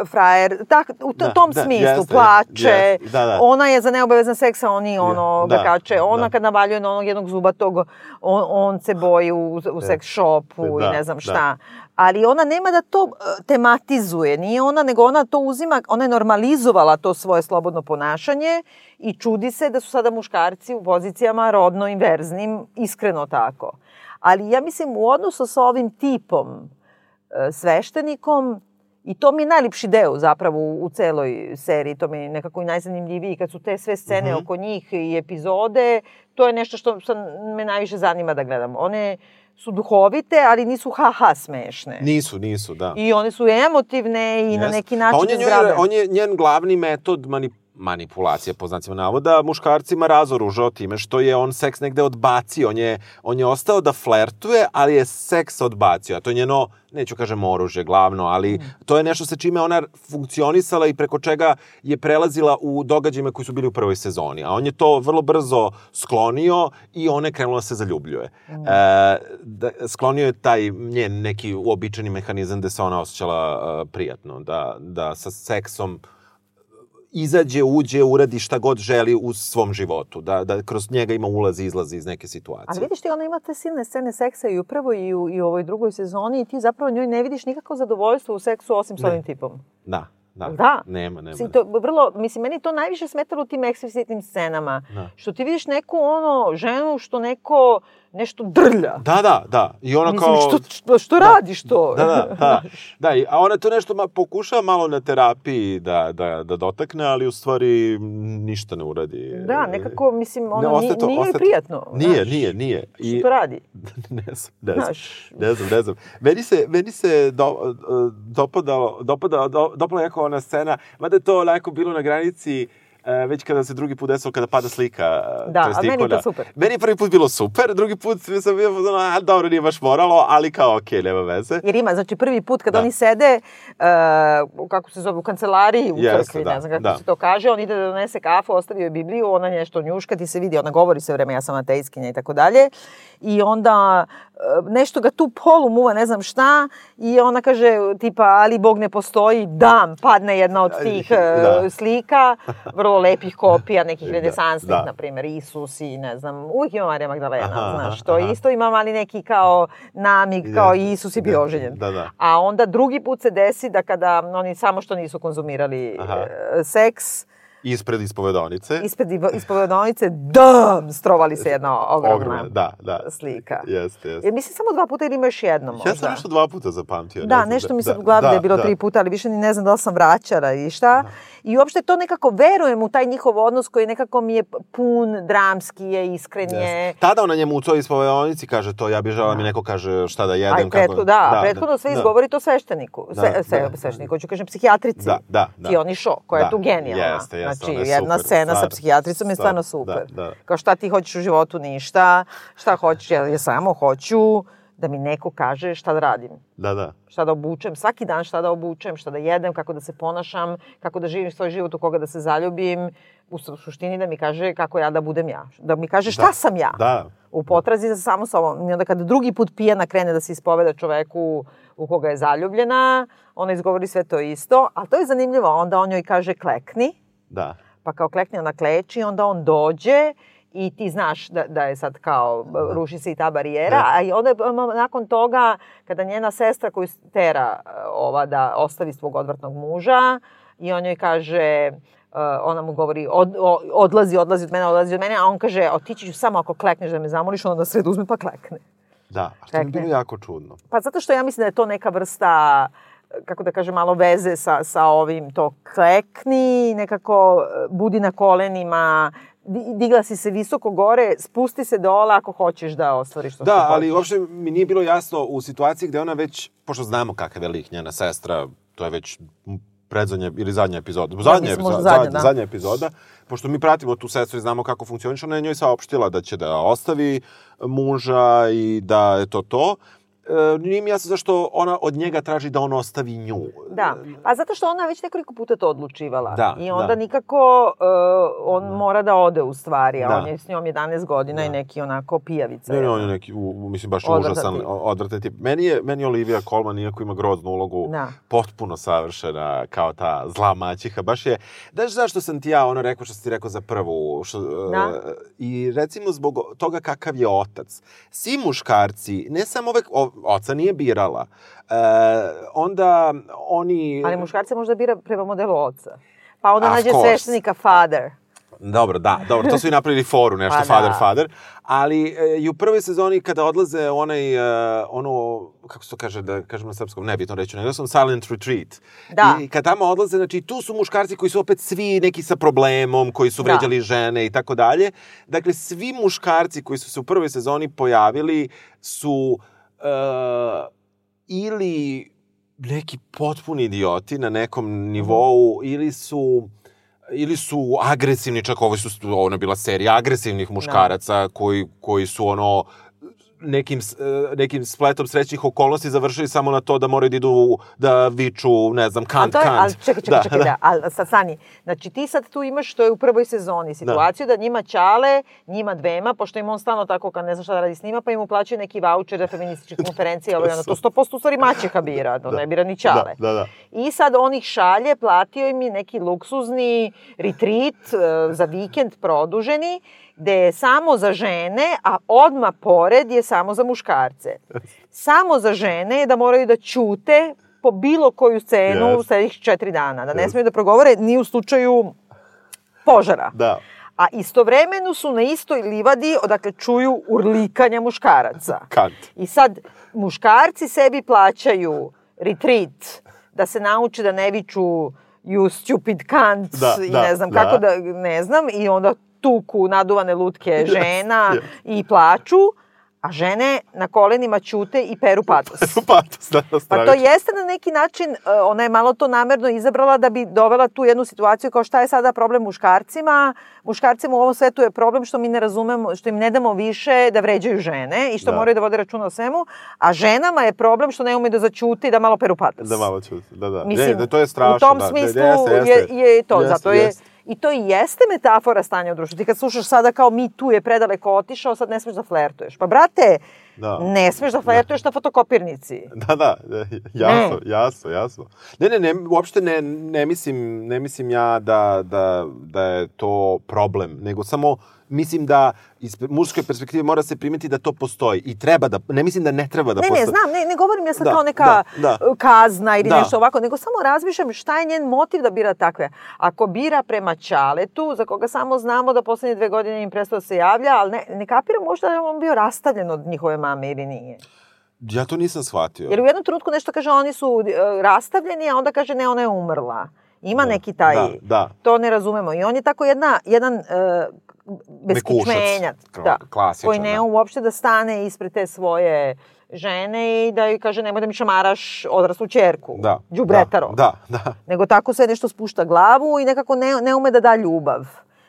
e, frajer, tak, u Da, tom da, smislu, jeste, plače. jest, da, da. Ona je za neobavezan seks, a oni ono da, ga kače. Ona da. kad navaljuje na onog jednog zubatog, on, on se boji u, u seks shopu Da, i ne znam da. Ali ona nema da to e, tematizuje, nije ona, nego ona to uzima, ona je normalizovala to svoje slobodno ponašanje i čudi se da su sada muškarci u pozicijama rodno inverznim, iskreno tako. Ali ja mislim u odnosu sa ovim tipom e, sveštenikom, i to mi je najljepši deo zapravo u, celoj seriji, to mi je nekako i najzanimljiviji kad su te sve scene oko njih i epizode, to je nešto što sam, me najviše zanima da gledam. One su duhovite, ali nisu ha-ha smešne. Nisu, nisu, da. I one su emotivne i na Jeste. neki način pa on je, on je njen glavni metod mani, manipulacije, po znacima navoda, muškarcima razoružao time što je on seks negde odbacio. On je, on je ostao da flertuje, ali je seks odbacio. A to je njeno, neću kažem oružje glavno, ali to je nešto sa čime ona funkcionisala i preko čega je prelazila u događajima koji su bili u prvoj sezoni. A on je to vrlo brzo sklonio i ona je krenula da se zaljubljuje. E, da, sklonio je taj njen neki uobičajeni mehanizam da se ona osjećala e, prijatno, da, da sa seksom izađe, uđe, uradi šta god želi u svom životu, da, da kroz njega ima ulazi i izlazi iz neke situacije. Ali vidiš ti, ona ima te silne scene seksa i u prvoj i u, i u ovoj drugoj sezoni i ti zapravo njoj ne vidiš nikako zadovoljstvo u seksu osim s Ne. ovim tipom. Da, da. Da. Nema, nema. Si to vrlo, mislim, meni to najviše smetalo u tim eksplicitnim scenama. Da. Što ti vidiš neku ono, ženu što neko nešto drlja. Da, da, da. I ona Mislim, kao... što, što, što radiš to? Da, da, da. da i- a ona to nešto ma, pokušava malo na terapiji da, da, da dotakne, ali u stvari ništa ne uradi. Da, nekako, mislim, Ne, ono, ostaje ni- to- nije ostaje prijatno. Nije, znaš. nije, nije. Što to radi? ne znam, ne znam. Znaš. Ne znam, ne znam. Meni se, meni se do, dopadalo, dopadalo, do, dopala jako ona scena, mada je to onako bilo na granici e, već kada se drugi put desilo, kada pada slika. e, Da, a meni je to ikona. super. Meni je prvi put bilo super, drugi put sam bio, ono, a dobro, nije baš moralo, ali kao, okej, nema veze. Jer ima, znači prvi put kad Da. oni sede, uh, kako se zove, u kancelariji, u Jeste, crkvi, da, ne znam kako da. se to kaže, on ide da donese kafu, ostavio je Bibliju, ona nešto njuška, ti se vidi, ona govori sve vreme, ja sam ateiskinja i tako dalje. I onda e, nešto ga tu polu muva, ne znam šta, i ona kaže tipa, ali Bog ne postoji, dam, padne jedna od tih e, Da. slika, vrlo lepih kopija, nekih Da, renesansnih, da. na primjer, Isus i ne znam, uvijek ima Marija Magdalena, Aha, znaš, to aha. isto ima mali neki kao namig, kao Isus je bio da, oženjen. da, da. A onda drugi put se desi da kada oni samo što nisu konzumirali Aha. e, seks, Ispred ispovedonice. ispred ispovedonice, dam, strovali se jedna ogromna Ogromna, da, da. slika. Jeste, jeste. Jer mislim samo dva puta ili ima još jedno možda. Ja sam nešto dva puta zapamtio. ne Da, znam, nešto mi se u glavi da, je bilo da. tri puta, ali više ni ne znam da li sam vraćala i šta. I uopšte to nekako verujem u taj njihov odnos koji nekako mi je pun, dramski je, iskren je. Jeste. Tada ona njemu u toj ispovedonici kaže to, ja bih žela da mi neko kaže šta da jedem. Aj, prethodno, da, da, prethodno sve da. izgovori to svešteniku. Sve, Da, sve, da, svešteniku, hoću kažem psihijatrici. Da, da, da. Fioni Šo, koja je Da, tu genijalna. jeste, jeste, znači, je jedna super, scena sa psihijatricom je stvarno stvarno, super. da, da. Kao šta ti hoćeš u životu, ništa. Šta hoćeš, ja, ja samo hoću da mi neko kaže šta da radim. Da, da. Šta da obučem, svaki dan šta da obučem, šta da jedem, kako da se ponašam, kako da živim svoj život, u koga da se zaljubim. U su- suštini da mi kaže kako ja da budem ja. Da mi kaže šta Da, sam ja Da, u potrazi za samo sobom. I onda kada drugi put pijana krene da se ispoveda čoveku u koga je zaljubljena, ona izgovori sve to isto, a to je zanimljivo. Onda on joj kaže klekni, da. pa kao klekni ona kleči, onda on dođe i ti znaš da, da je sad kao, ruši se i ta barijera, Da. a i onda m, nakon toga, kada njena sestra koju tera e, ova da ostavi svog odvratnog muža i on joj kaže, uh, ona mu govori, od, odlazi, odlazi od mene, odlazi od mene, a on kaže, otići ću samo ako klekneš da me zamoliš, onda sred uzme pa klekne. Da, a što mi je Klekne. bilo jako čudno. Pa zato što ja mislim da je to neka vrsta kako da kažem, malo veze sa, sa ovim to klekni, nekako e, budi na kolenima, di- digla si se visoko gore, spusti se dole ako hoćeš da ostvariš to što Da, hoćeš. ali uopšte mi nije bilo jasno u situaciji gde ona već, pošto znamo kakav je lik njena sestra, to je već predzadnja ili zadnja epizoda. Zadnja, mislim, epizoda, zadnja, zadnja, da. zadnja epizoda. Pošto mi pratimo tu sestru i znamo kako funkcioniš, ona je njoj saopštila da će da ostavi muža i da je to to. E, nije mi jasno zašto ona od njega traži da on ostavi nju. Da, pa zato što ona već nekoliko puta to odlučivala. Da, I onda da. nikako uh, on mora da ode u stvari, a Da. on je s njom 11 godina i neki onako pijavica. Ne, ne, on je neki, u, mislim, baš Odvratan užasan, tip. odvratan tip. Meni je, meni je Olivia Colman, iako ima groznu ulogu, Da. potpuno savršena kao ta zla maćiha. Baš je, znaš zašto sam ti ja ono rekao što si ti rekao za prvu? Što, Da. e, I recimo zbog toga kakav je otac. Svi muškarci, ne samo ove, oca nije birala, e, onda oni... Ali muškarce možda bira prema modelu oca. Pa onda Of nađe course. sveštenika father. Dobro, da, dobro, to su i napravili foru, nešto, Pa father, da. father. Ali e, i u prvoj sezoni kada odlaze onaj, e, ono, kako se to kaže, da kažem na srpskom, nebitno reći, nego sam silent retreat. Da. I kad tamo odlaze, znači tu su muškarci koji su opet svi neki sa problemom, koji su Da. vređali žene i tako dalje. Dakle, svi muškarci koji su se u prvoj sezoni pojavili su e, ili neki potpuni idioti na nekom nivou, ili su ili su agresivni, čak ovo su, ono je bila serija agresivnih muškaraca koji, koji su ono nekim, e, nekim spletom srećnih okolnosti završili samo na to da moraju da idu da viču, ne znam, kant, kant. ali čekaj, čekaj, čekaj, da, ali sad stani. Znači ti sad tu imaš što je u prvoj sezoni situaciju da, njima Ćale, njima dvema, pošto im on stalno tako kad ne zna šta da radi s njima, pa im uplaćuje neki voucher za feminističke konferencije, ovo i ono, to 100% u stvari maćeha bira, to ne bira ni Ćale. Da, da, da. I sad on ih šalje, platio im je neki luksuzni retreat e, za vikend produženi, gde je samo za žene, a odma pored je samo za muškarce. Samo za žene je da moraju da ćute po bilo koju scenu Yes. u sledećih četiri dana. Da ne Yes. smiju da progovore ni u slučaju požara. Da. A istovremeno su na istoj livadi odakle čuju urlikanja muškaraca. Kant. I sad muškarci sebi plaćaju retreat da se nauče da ne viču you stupid cunt Da, i da, ne znam da. kako da, ne znam, i onda tuku naduvane lutke žena yes. i plaču, a žene na kolenima ćute i peru patos. Patos, da, Pa stravično. to jeste na neki način, e, ona je malo to namerno izabrala da bi dovela tu jednu situaciju kao šta je sada problem muškarcima. Muškarcima u ovom svetu je problem što mi ne razumemo, što im ne damo više da vređaju žene i što Da. moraju da vode računa o svemu, a ženama je problem što ne umeju da začute i da malo peru patos. Da malo ću, da, da. Mislim, ne, da, to je strašno. u tom da, smislu da, jeste, jeste. Je, je to, Jeste, zato je, jeste. I to i jeste metafora stanja u društvu. Ti kad slušaš sada kao mi tu je predaleko otišao, sad ne smeš da flertuješ. Pa brate, Da. ne smeš da flertuješ na fotokopirnici. Da, da, jasno, jasno, jasno. Ne, ne, ne, uopšte ne, ne, mislim, ne mislim ja da, da, da je to problem, nego samo mislim da iz muške perspektive mora se primeti da to postoji i treba da, ne mislim da ne treba da Ne, postoji. ne, znam, ne, ne govorim ja sad Da, kao neka da, da. kazna ili Da. nešto ovako, nego samo razmišljam šta je njen motiv da bira takve. Ako bira prema Ćaletu, za koga samo znamo da poslednje dve godine im prestao da se javlja, ali ne, ne kapiram možda da je on bio rastavljen od njihove mame ili nije. Ja to nisam shvatio. Jer u jednom trenutku nešto kaže oni su uh, rastavljeni, a onda kaže ne, ona je umrla. Ima neki taj, da, da. to ne razumemo. I on je tako jedna, jedan uh, beskičmenjac, Kla- da, klasičan, koji ne da. uopšte da stane ispred te svoje žene i da joj kaže nemoj da mi šamaraš odraslu čerku, Da, đubretaro. Da, da, da. Nego tako sve nešto spušta glavu i nekako ne, ne ume da da ljubav.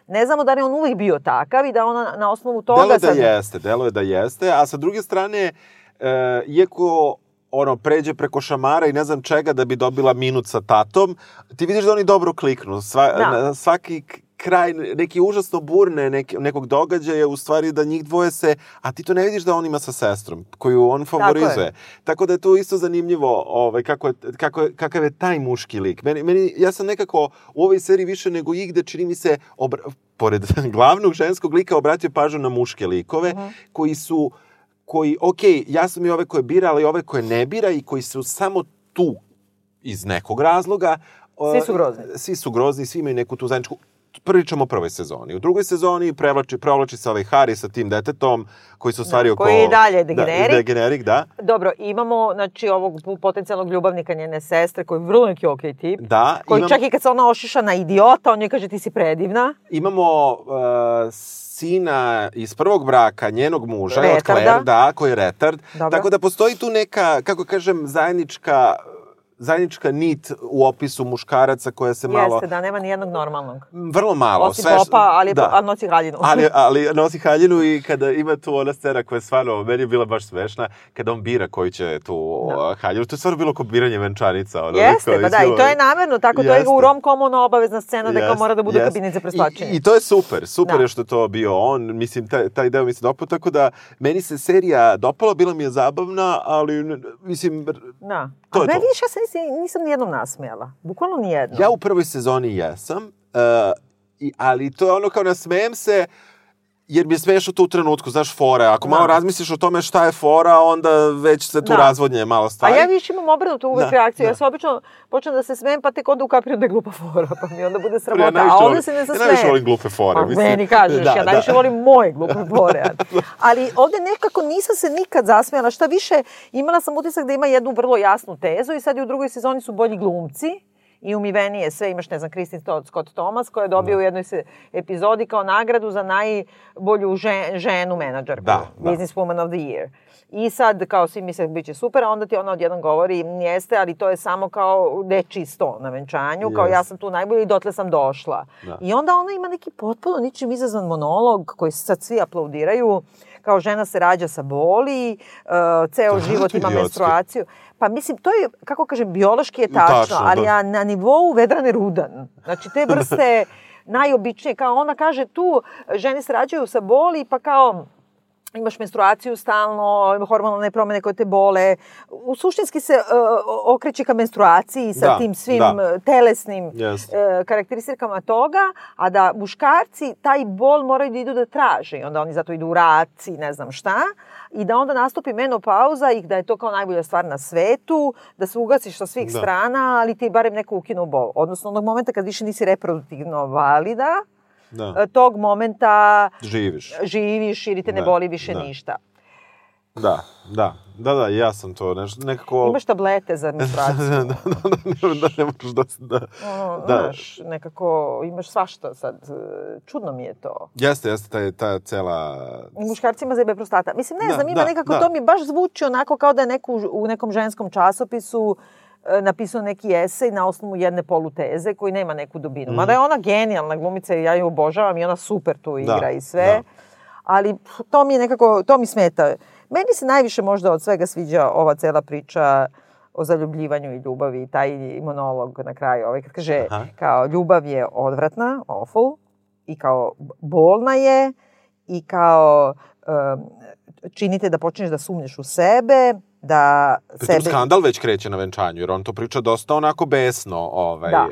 Ne znamo da li je on uvijek bio takav i da ona na osnovu toga... Delo je da sad- jeste, delo je da jeste, a sa druge strane, e, iako ono, pređe preko šamara i ne znam čega da bi dobila minut sa tatom, ti vidiš da oni dobro kliknu. Sva, Da. svaki kraj, neki užasno burne neki, nekog događaja, u stvari da njih dvoje se, a ti to ne vidiš da on ima sa sestrom, koju on favorizuje. Tako, da je to isto zanimljivo ovaj, kako je, kako je, kakav je taj muški lik. Meni, meni, ja sam nekako u ovoj seriji više nego igde, čini mi se, obra, pored glavnog ženskog lika, obratio pažnju na muške likove, koji su koji, ok, ja sam i ove koje bira, ali ove koje ne bira i koji su samo tu iz nekog razloga. Svi su grozni. Svi su grozni, svi imaju neku tu zajedničku pričamo o prvoj sezoni. U drugoj sezoni prevlači, provlači se ovaj Harry sa tim detetom, koji su u stvari Da, oko... koji je dalje degenerik. Da, degenerik, da. Dobro, imamo znači, ovog potencijalnog ljubavnika njene sestre, koji je vrlo neki okej tip. Da, Koji imam- čak i kad se ona ošiša na idiota, on joj kaže ti si predivna. Imamo uh, sina iz prvog braka njenog muža, od Retarda. Claire, da, koji je retard. Dobro. Tako da postoji tu neka, kako kažem, zajednička zajednička nit u opisu muškaraca koja se malo... Jeste, da, nema ni jednog normalnog. Vrlo malo. Osim sve što- popa, ali, da. ali nosi haljinu. ali, ali nosi haljinu i kada ima tu ona scena koja je stvarno, meni je bila baš smešna, kada on bira koji će tu Da. haljinu. To je stvarno bilo kao biranje venčanica. Ono, Jeste, pa da, i to je namerno tako, to je Jeste. u romkomu ona obavezna scena da kao Jeste, mora da bude jeste. kabinet za preslačenje. I, I to je super, super Da. je što to bio on, mislim, taj, taj deo mi se dopao, tako da meni se serija dopala, bila mi je zabavna, ali, mislim, Da. To A je to. vidiš, ja se nisam, nijednom nasmijala. Bukvalno nijednom. ja u prvoj sezoni jesam, uh, i, ali to je ono kao nasmejem se, jer mi je smešno to u trenutku, znaš, fore. Ako Da. malo razmisliš o tome šta je fora, onda već se tu Da. razvodnje malo A stvari. ja više imam obrnutu uvek Da, reakciju. da. Ja se obično počnem da se smijem, pa tek onda ukapiram da je glupa fora, pa mi onda bude Ja sramota. najviše A onda se ne Ja zasmejem. najviše volim glupe fore. Pa mislim. meni kažeš, Da, ja da. najviše volim moje glupe fore. Ali ovde nekako nisam se nikad zasmijala. Šta više, imala sam utisak da ima jednu vrlo jasnu tezu i sad i u drugoj sezoni su bolji glumci i umivenije sve. Imaš, ne znam, Kristin Scott Thomas koja je dobio u jednoj se epizodi kao nagradu za najbolju žen, ženu menadžerku. Da, da. Business Woman of the Year. I sad, kao svi misle, bit će super, a onda ti ona odjednom govori, jeste, ali to je samo kao dečiji sto na venčanju, kao Jeste. ja sam tu najbolji i dotle sam došla. Da. I onda ona ima neki potpuno ničim izazvan monolog koji sad svi aplaudiraju, kao žena se rađa sa boli, uh, ceo život ima idiotski. menstruaciju. Pa mislim, to je, kako kažem, biološki je tačno, Tačno, ali da. ja na nivou Vedrane Rudan. Znači, te vrste najobičnije, kao ona kaže tu, žene se rađaju sa boli, pa kao imaš menstruaciju stalno, hormonalne promene koje te bole. U suštinski se uh, okreće ka menstruaciji sa Da, tim svim da. uh, telesnim Jeste. e, karakteristikama toga, a da muškarci taj bol moraju da idu da traže. Onda oni zato idu u raci, ne znam šta. I da onda nastupi menopauza i da je to kao najbolja stvar na svetu, da se ugasiš sa svih Da. strana, ali ti barem neko ukinu bol. Odnosno onog momenta kad više nisi reproduktivno valida, Da. e, tog momenta Živiš. živiš ili te ne Da, boli više da. ništa. Da, da, da, da, ja sam to nešto, nekako... Imaš tablete za menstruaciju. da, da, da, da, ne, da, ne možeš da... da, Ono, da. Znaš, nekako imaš svašta sad. e, Čudno mi je to. Jeste, jeste, ta, ta cela... I muškarcima zebe prostata. Mislim, ne Da, znam, ima da, nekako, da. to mi baš zvuči onako kao da je neko u- nekom ženskom časopisu e, napisao neki esej na osnovu jedne poluteze koji nema neku dubinu. Mhm. Mada je ona genijalna glumica i ja ju obožavam i ona super tu igra Da, i sve. da. Ali to mi je nekako, to mi smeta. Meni se najviše možda od svega sviđa ova cela priča o zaljubljivanju i ljubavi taj monolog na kraju. Ovaj, kad kaže Aha. kao ljubav je odvratna, awful, i kao bolna je, i kao um, činite da počneš da sumnješ u sebe, da Pritom sebe... skandal već kreće na venčanju, jer on to priča dosta onako besno. Ovaj, Da.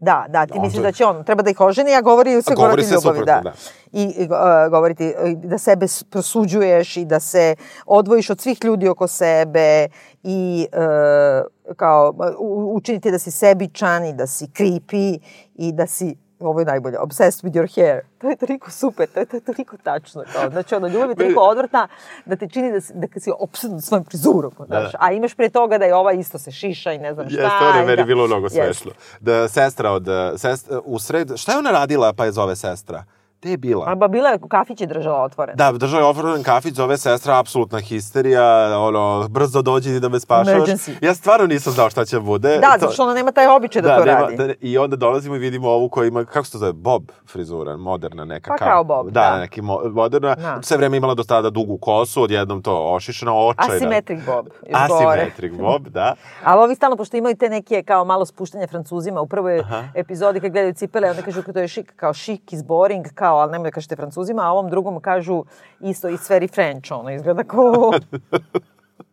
Da, da, ti On misliš da će on, treba da ih oženi, a govori A govori sve ljubavi, suprotno, da. da. I, uh, govoriti uh, da sebe prosuđuješ i da se odvojiš od svih ljudi oko sebe i uh, kao u- učiniti da si sebičan i da si creepy i da si ovo je najbolje, obsessed with your hair. To je toliko super, to je, to je toliko tačno. Kao, znači, ono, ljubav je toliko odvrtna da te čini da si, da si opsednut svojim frizurom. Znaš, a imaš pre toga da je ova isto se šiša i ne znam šta. Jeste, ono je meni da- bilo mnogo smešno. Da sestra od... Sest, u sred... Šta je ona radila pa je zove sestra? Gde je bila? A ba bila je, kafić je držala otvoren. Da, držao je otvoren kafić, zove sestra, apsolutna histerija, ono, brzo dođi i da me spašavaš. Emergency. Ja stvarno nisam znao šta će bude. Da, zato što ona nema taj običaj da, to nema- radi. da- I onda dolazimo i vidimo ovu koja ima, kako se to zove, bob frizura, moderna neka. Pa kao bob, da. da. neki mo, moderna. Da. Sve vreme imala do tada dugu kosu, odjednom to ošišana očajna. Asymmetric bob. još gore. Asymmetric bob, da. Ali ovi stalno, pošto imaju te neke kao malo spuštanje francuzima, u prvoj epizodi kad gledaju cipele, onda kažu kao to je šik, kao šik is boring, kao, ali nemoj da kažete francuzima, a ovom drugom kažu isto it's very French, ono izgleda kao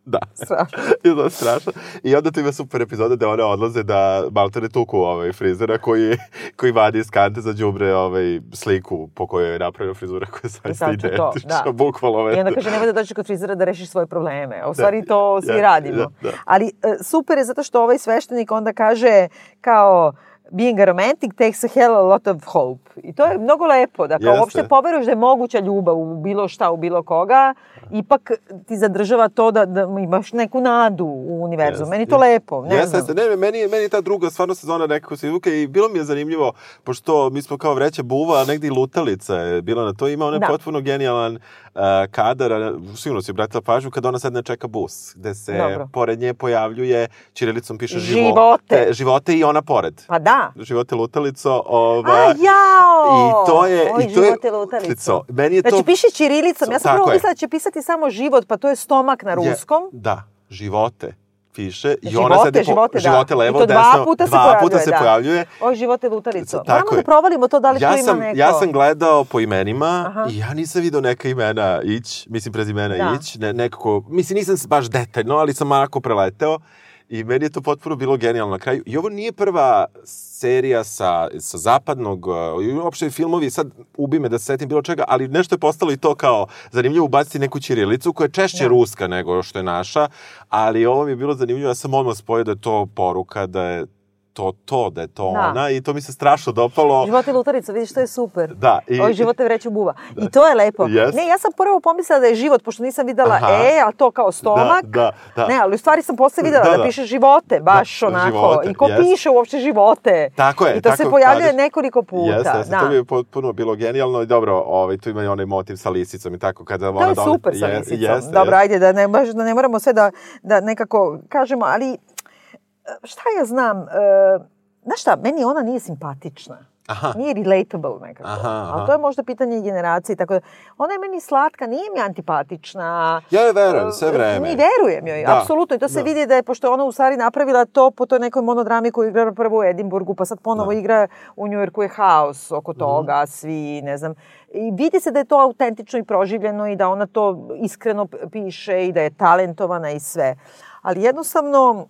Da. strašno. I je strašno. I onda tu ima super epizoda da one odlaze da maltene tuku ovaj frizera koji, koji vadi iz kante za đubre ovaj, sliku po kojoj je napravio frizura koja je zaista to, identična. da. Bukvalno ovaj. I onda kaže, nemoj da dođeš kod frizera da rešiš svoje probleme. A u stvari to svi ja, radimo. da, da. Ali e, super je zato što ovaj sveštenik onda kaže kao being a romantic takes a hell a lot of hope. I to je mnogo lepo, da kao Jeste. uopšte poveruješ da je moguća ljubav u bilo šta, u bilo koga, ipak ti zadržava to da, da imaš neku nadu u univerzum. Jeste, Meni je to jeste. lepo, ne Jeste, znam. jeste. Ne, meni, je- meni je ta druga stvarno sezona nekako se izvuka i bilo mi je zanimljivo, pošto mi smo kao vreća buva, a negdje i lutalica je bila na to. Ima onaj Da. potpuno genijalan uh, kadar, a sigurno si obratila pažnju, kada ona sedne čeka bus, gde se Dobro. pored nje pojavljuje, čirilicom piše Živote. živote, živote i ona pored. Pa da. živote lutalico. Ova, A jao! I to je... Oj, i to je, živote lutalico. Meni je to... Znači, piše čirilicom. Ja sam prvo je. mislila da će pisati samo život, pa to je stomak na Je- ruskom. Da, živote piše. I Živote, ona sedi po, živote, da. živote levo, I to dva desno. puta se dva pojavljuje, puta se da. pojavljuje. Oj, živote lutalico. Tako Moramo da je. provalimo to da li Ja tu ima sam, neko. ja sam gledao po imenima Aha. i ja nisam video neka imena ić, mislim prezimena Da. ić, ne, nekako, mislim nisam baš detaljno, ali sam onako preleteo i meni je to potpuno bilo genijalno na kraju. I ovo nije prva serija sa, sa zapadnog, uh, i uopšte filmovi, sad ubi me da se setim bilo čega, ali nešto je postalo i to kao zanimljivo ubaciti neku ćirilicu koja je češće Da. ruska nego što je naša, ali ovo mi je bilo zanimljivo, ja sam odmah spojio da je to poruka, da je to to, da je to Da. ona i to mi se strašno dopalo. Živote lutalico, vidiš, to je super. Da, i- Oj, živote vreću buva. I to je lepo. Jest. Ne, ja sam prvo pomislila da je život, pošto nisam videla Aha. E, a to kao stomak. Da, da, da. Ne, ali u stvari sam posle videla Da, da, da. piše živote, baš Da, onako. živote, I ko jest. piše uopšte živote. Tako je. I to tako se pojavljuje kažeš. nekoliko puta. Jeste, jeste, da. to bi potpuno bilo genijalno i dobro, ovaj, tu ima i onaj motiv sa lisicom i tako kada To ona je super sa lisicom. jeste, Dobro, jeste. ajde, da ne, baš- da ne moramo sve da, da nekako kažemo, ali šta ja znam, e, znaš šta, meni ona nije simpatična. Aha. Nije relatable nekako. Aha, aha. Ali to je možda pitanje generacije. Tako da, ona je meni slatka, nije mi antipatična. Ja joj verujem sve vreme. Ni verujem joj, Da, apsolutno. I to se da. vidi da je, pošto ona u stvari napravila to po toj nekoj monodrami koju igra prvo u Edimburgu, pa sad ponovo igra u Njujorku je haos oko Mhm. toga, svi, ne znam. I vidi se da je to autentično i proživljeno i da ona to iskreno piše i da je talentovana i sve. Ali jednostavno,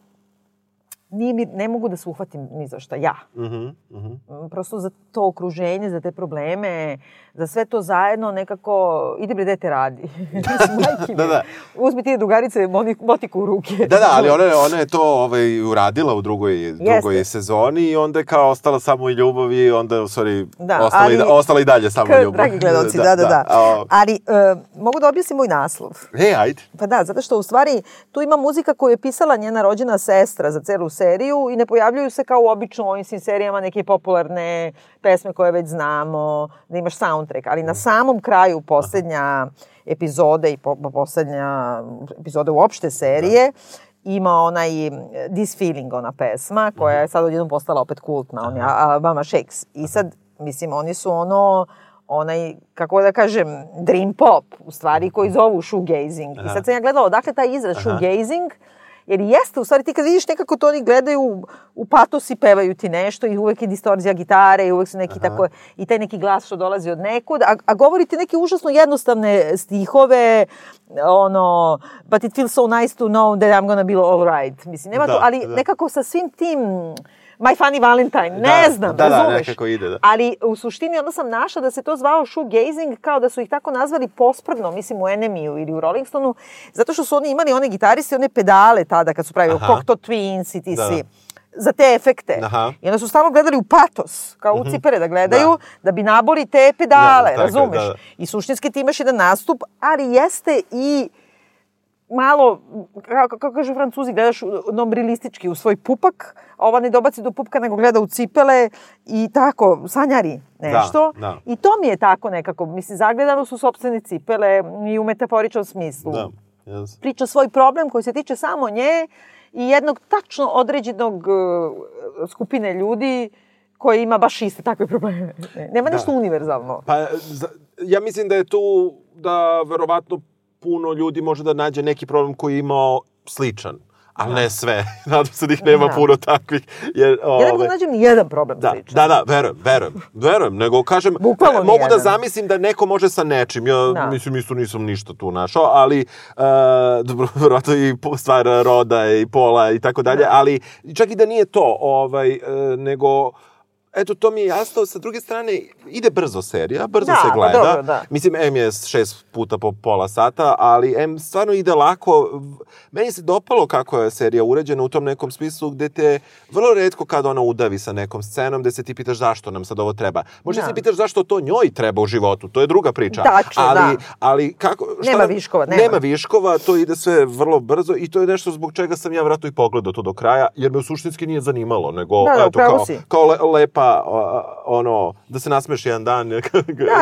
nije mi, ne mogu da se uhvatim ni za šta, ja. Mhm, mhm. Mm, Prosto za to okruženje, za te probleme, za sve to zajedno nekako, ide bre, dete radi. Mi. Da, da. Uzmi ti drugarice motiku u ruke. Da, da, ali ona, ona je to ovaj, uradila u drugoj, drugoj sezoni i onda je kao ostala samo u ljubavi i onda, stvari, Da, ostala, i, ali- da, ostala i dalje samo ljubav. dragi gledalci, da, da, da. A, Ali, e, mogu da objasnim moj naslov. e, ajde. Pa da, zato što u stvari tu ima muzika koju je pisala njena rođena sestra za celu seriju i ne pojavljuju se kao obično u ovim svim serijama neke popularne pesme koje već znamo, da imaš soundtrack, ali na samom kraju poslednja epizode i po, poslednja epizoda uopšte serije ima onaj eh, This Feeling, ona pesma, koja je sad odjednom postala opet kultna, on je Alabama Shakes. I sad, mislim, oni su ono, onaj, kako da kažem, dream pop, u stvari, koji zovu shoegazing. I sad sam ja gledala odakle taj izraz shoegazing, jer jeste, u stvari ti kad vidiš nekako to oni gledaju u, u patos i pevaju ti nešto i uvek je distorzija gitare i uvek su neki tako, i taj neki glas što dolazi od nekud, a, a govori ti neke užasno jednostavne stihove, ono, but it feels so nice to know that I'm gonna be all right. Mislim, nema Da, to, ali da. nekako sa svim tim My Funny Valentine, ne Da, znam, da, da, razumeš? nekako ide, da. Ali u suštini onda sam našla da se to zvao shoegazing kao da su ih tako nazvali posprdno, mislim u Enemiju ili u Rolling Stoneu, zato što su oni imali one gitariste, one pedale tada kad su pravili. Cocteau Twins i ti Da. svi za te efekte. Aha. I onda su stalno gledali u patos, kao u cipere da gledaju, da, Da. bi naboli te pedale, Da, tako je, razumeš? da, da. I suštinski ti imaš jedan nastup, ali jeste i malo, kako, kako kažu francuzi, gledaš nombrilistički u svoj pupak, a ova ne dobaci do pupka, nego gleda u cipele i tako, sanjari nešto. Da, da. I to mi je tako nekako, mislim, zagledano su sobstvene cipele i u metaforičnom smislu. Da, jes. Priča svoj problem koji se tiče samo nje i jednog tačno određenog uh, skupine ljudi koji ima baš iste takve probleme. Nema nešto univerzalno. Pa, ja mislim da je tu, da verovatno puno ljudi može da nađe neki problem koji je imao sličan. Ali ne sve. Nadam se da ih nema Da. puno takvih. Jer, Ja ne mogu da nađem ni jedan problem Da, sličan. da, da, verujem, verujem, verujem, nego kažem, Bukvalno e, mogu da nijedan. zamislim da neko može sa nečim, ja Da. mislim isto nisam ništa tu našao, ali, uh, dobro, verovatno i stvar roda i pola i tako dalje, ali čak i da nije to, ovaj, e, nego, eto, to mi je jasno, sa druge strane, ide brzo serija, brzo Da, se pa gleda. dobro, da. Mislim, M je šest puta po pola sata, ali M stvarno ide lako. Meni se dopalo kako je serija uređena u tom nekom smislu gde te vrlo redko kad ona udavi sa nekom scenom gde se ti pitaš zašto nam sad ovo treba. Možda Da. se pitaš zašto to njoj treba u životu, to je druga priča. Tačno, ali, da. ali kako... šta Nema viškova, nema. Nema viškova, to ide sve vrlo brzo i to je nešto zbog čega sam ja vratno i pogledao to do kraja, jer me u suštinski nije zanimalo, nego Da, da, eto, kao, si. kao le, lepa, a, ono, da se nasmeš jedan dan, Da,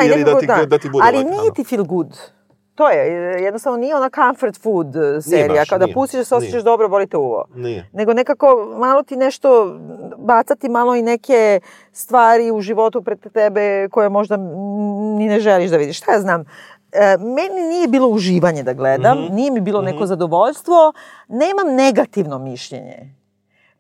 ili da ti, da ti bude Ali nije ti feel good. To je, jednostavno nije ona comfort food eh, serija, baš, kao da nije, pustiš da se osjećaš nije. dobro, boli te uvo. Nije. Nego nekako malo ti nešto, bacati malo i neke stvari u životu pred tebe koje možda mm, ni ne želiš da vidiš. Šta ja znam? E, meni nije bilo uživanje da gledam, Mhm. nije mi bilo neko zadovoljstvo, nemam negativno mišljenje.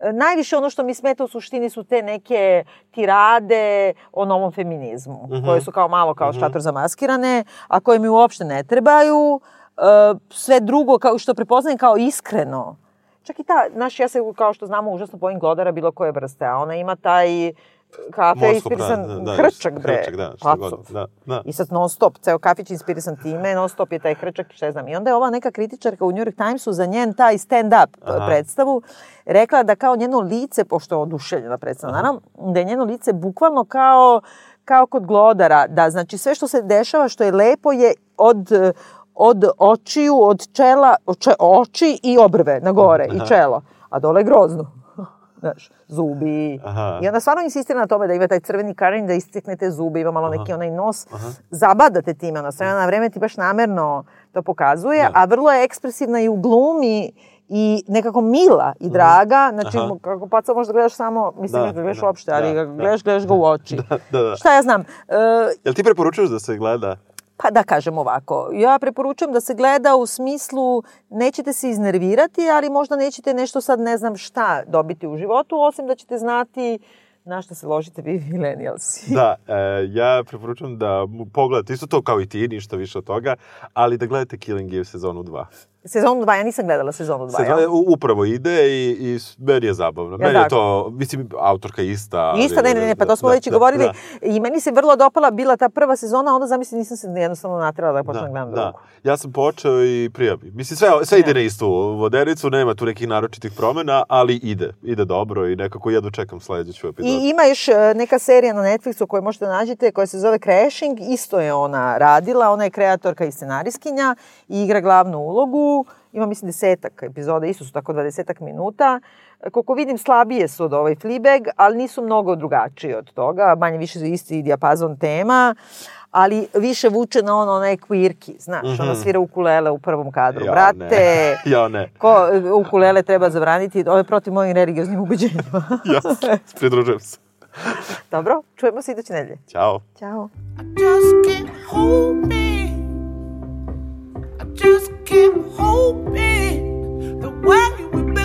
E, Najviše ono što mi smeta u suštini su te neke tirade o novom feminizmu, koje su kao malo kao šator zamaskirane, a koje mi uopšte ne trebaju. E, Sve drugo kao što prepoznajem kao iskreno. Čak i ta, znaš, ja se, kao što znamo, užasno bojim glodara bilo koje vrste, a ona ima taj kafe Morsko inspirisan pra- da, da, hrčak, bre. hrčak, da, šta god, da, da. I sad non stop, ceo kafić inspirisan time, non stop je taj hrčak šta znam. I onda je ova neka kritičarka u New York Timesu za njen taj stand-up Aha. predstavu rekla da kao njeno lice, pošto je oduševljena predstava, naravno, da je njeno lice bukvalno kao kao kod glodara, da znači sve što se dešava, što je lepo je od od očiju, od čela, oče, oči i obrve na gore i čelo, a dole je grozno. Znaš, zubi. Aha. I onda stvarno insistira na tome da ima taj crveni karin, da istekne te zube, ima malo neki onaj nos. Zabadate time, ono, sve na vreme ti baš namerno to pokazuje, Da. a vrlo je ekspresivna i u glumi i nekako mila i draga. Znači, Aha. kako paca možda gledaš samo, mislim Da, da, gledaš da, uopšte, ali da, da. gledaš, gledaš ga u oči. Da, da. Šta ja znam? E, Jel ti preporučuješ da se gleda? Pa da kažem ovako, ja preporučujem da se gleda u smislu nećete se iznervirati, ali možda nećete nešto sad ne znam šta dobiti u životu, osim da ćete znati na šta se ložite vi millennialsi. Da, e, ja preporučujem da pogledate isto to kao i ti, ništa više od toga, ali da gledate Killing Eve sezonu 2. Sezonu 2, ja nisam gledala sezonu 2. Sezona upravo ide i, i meni je zabavno. Meni je to, mislim, autorka ista. ali- Ista, ne, ne, ne, pa to smo da, već da, govorili. Da, I meni se vrlo dopala bila ta prva sezona, onda zamisli nisam se jednostavno natrala da počnem da, gledam da. drugu. Ja sam počeo i prija mi. Mislim, sve, sve ide na istu vodenicu, nema tu nekih naročitih promena, ali ide. Ide dobro i nekako jedno čekam sledeću epizodu. I ima još e, neka serija na Netflixu koju možete da nađete koja se zove Crashing, isto je ona radila, ona je kreatorka i scenariskinja i igra glavnu ulogu, ima mislim desetak epizoda, isto su tako dvadesetak minuta. Koliko vidim slabije su od ovaj Fleabag, ali nisu mnogo drugačiji od toga, manje više isti dijapazon tema, ali više vuče na ono, onaj quirky, znaš, ona svira ukulele u prvom kadru. Ja, Brate, ne. Ja ne. ko ukulele treba zabraniti, ovo je protiv mojim religioznim ubeđenjima. Ja, pridružujem se. Dobro, čujemo se iduće nedelje. Ćao. Ćao. just can't hold me. I just kept hoping the way you would be.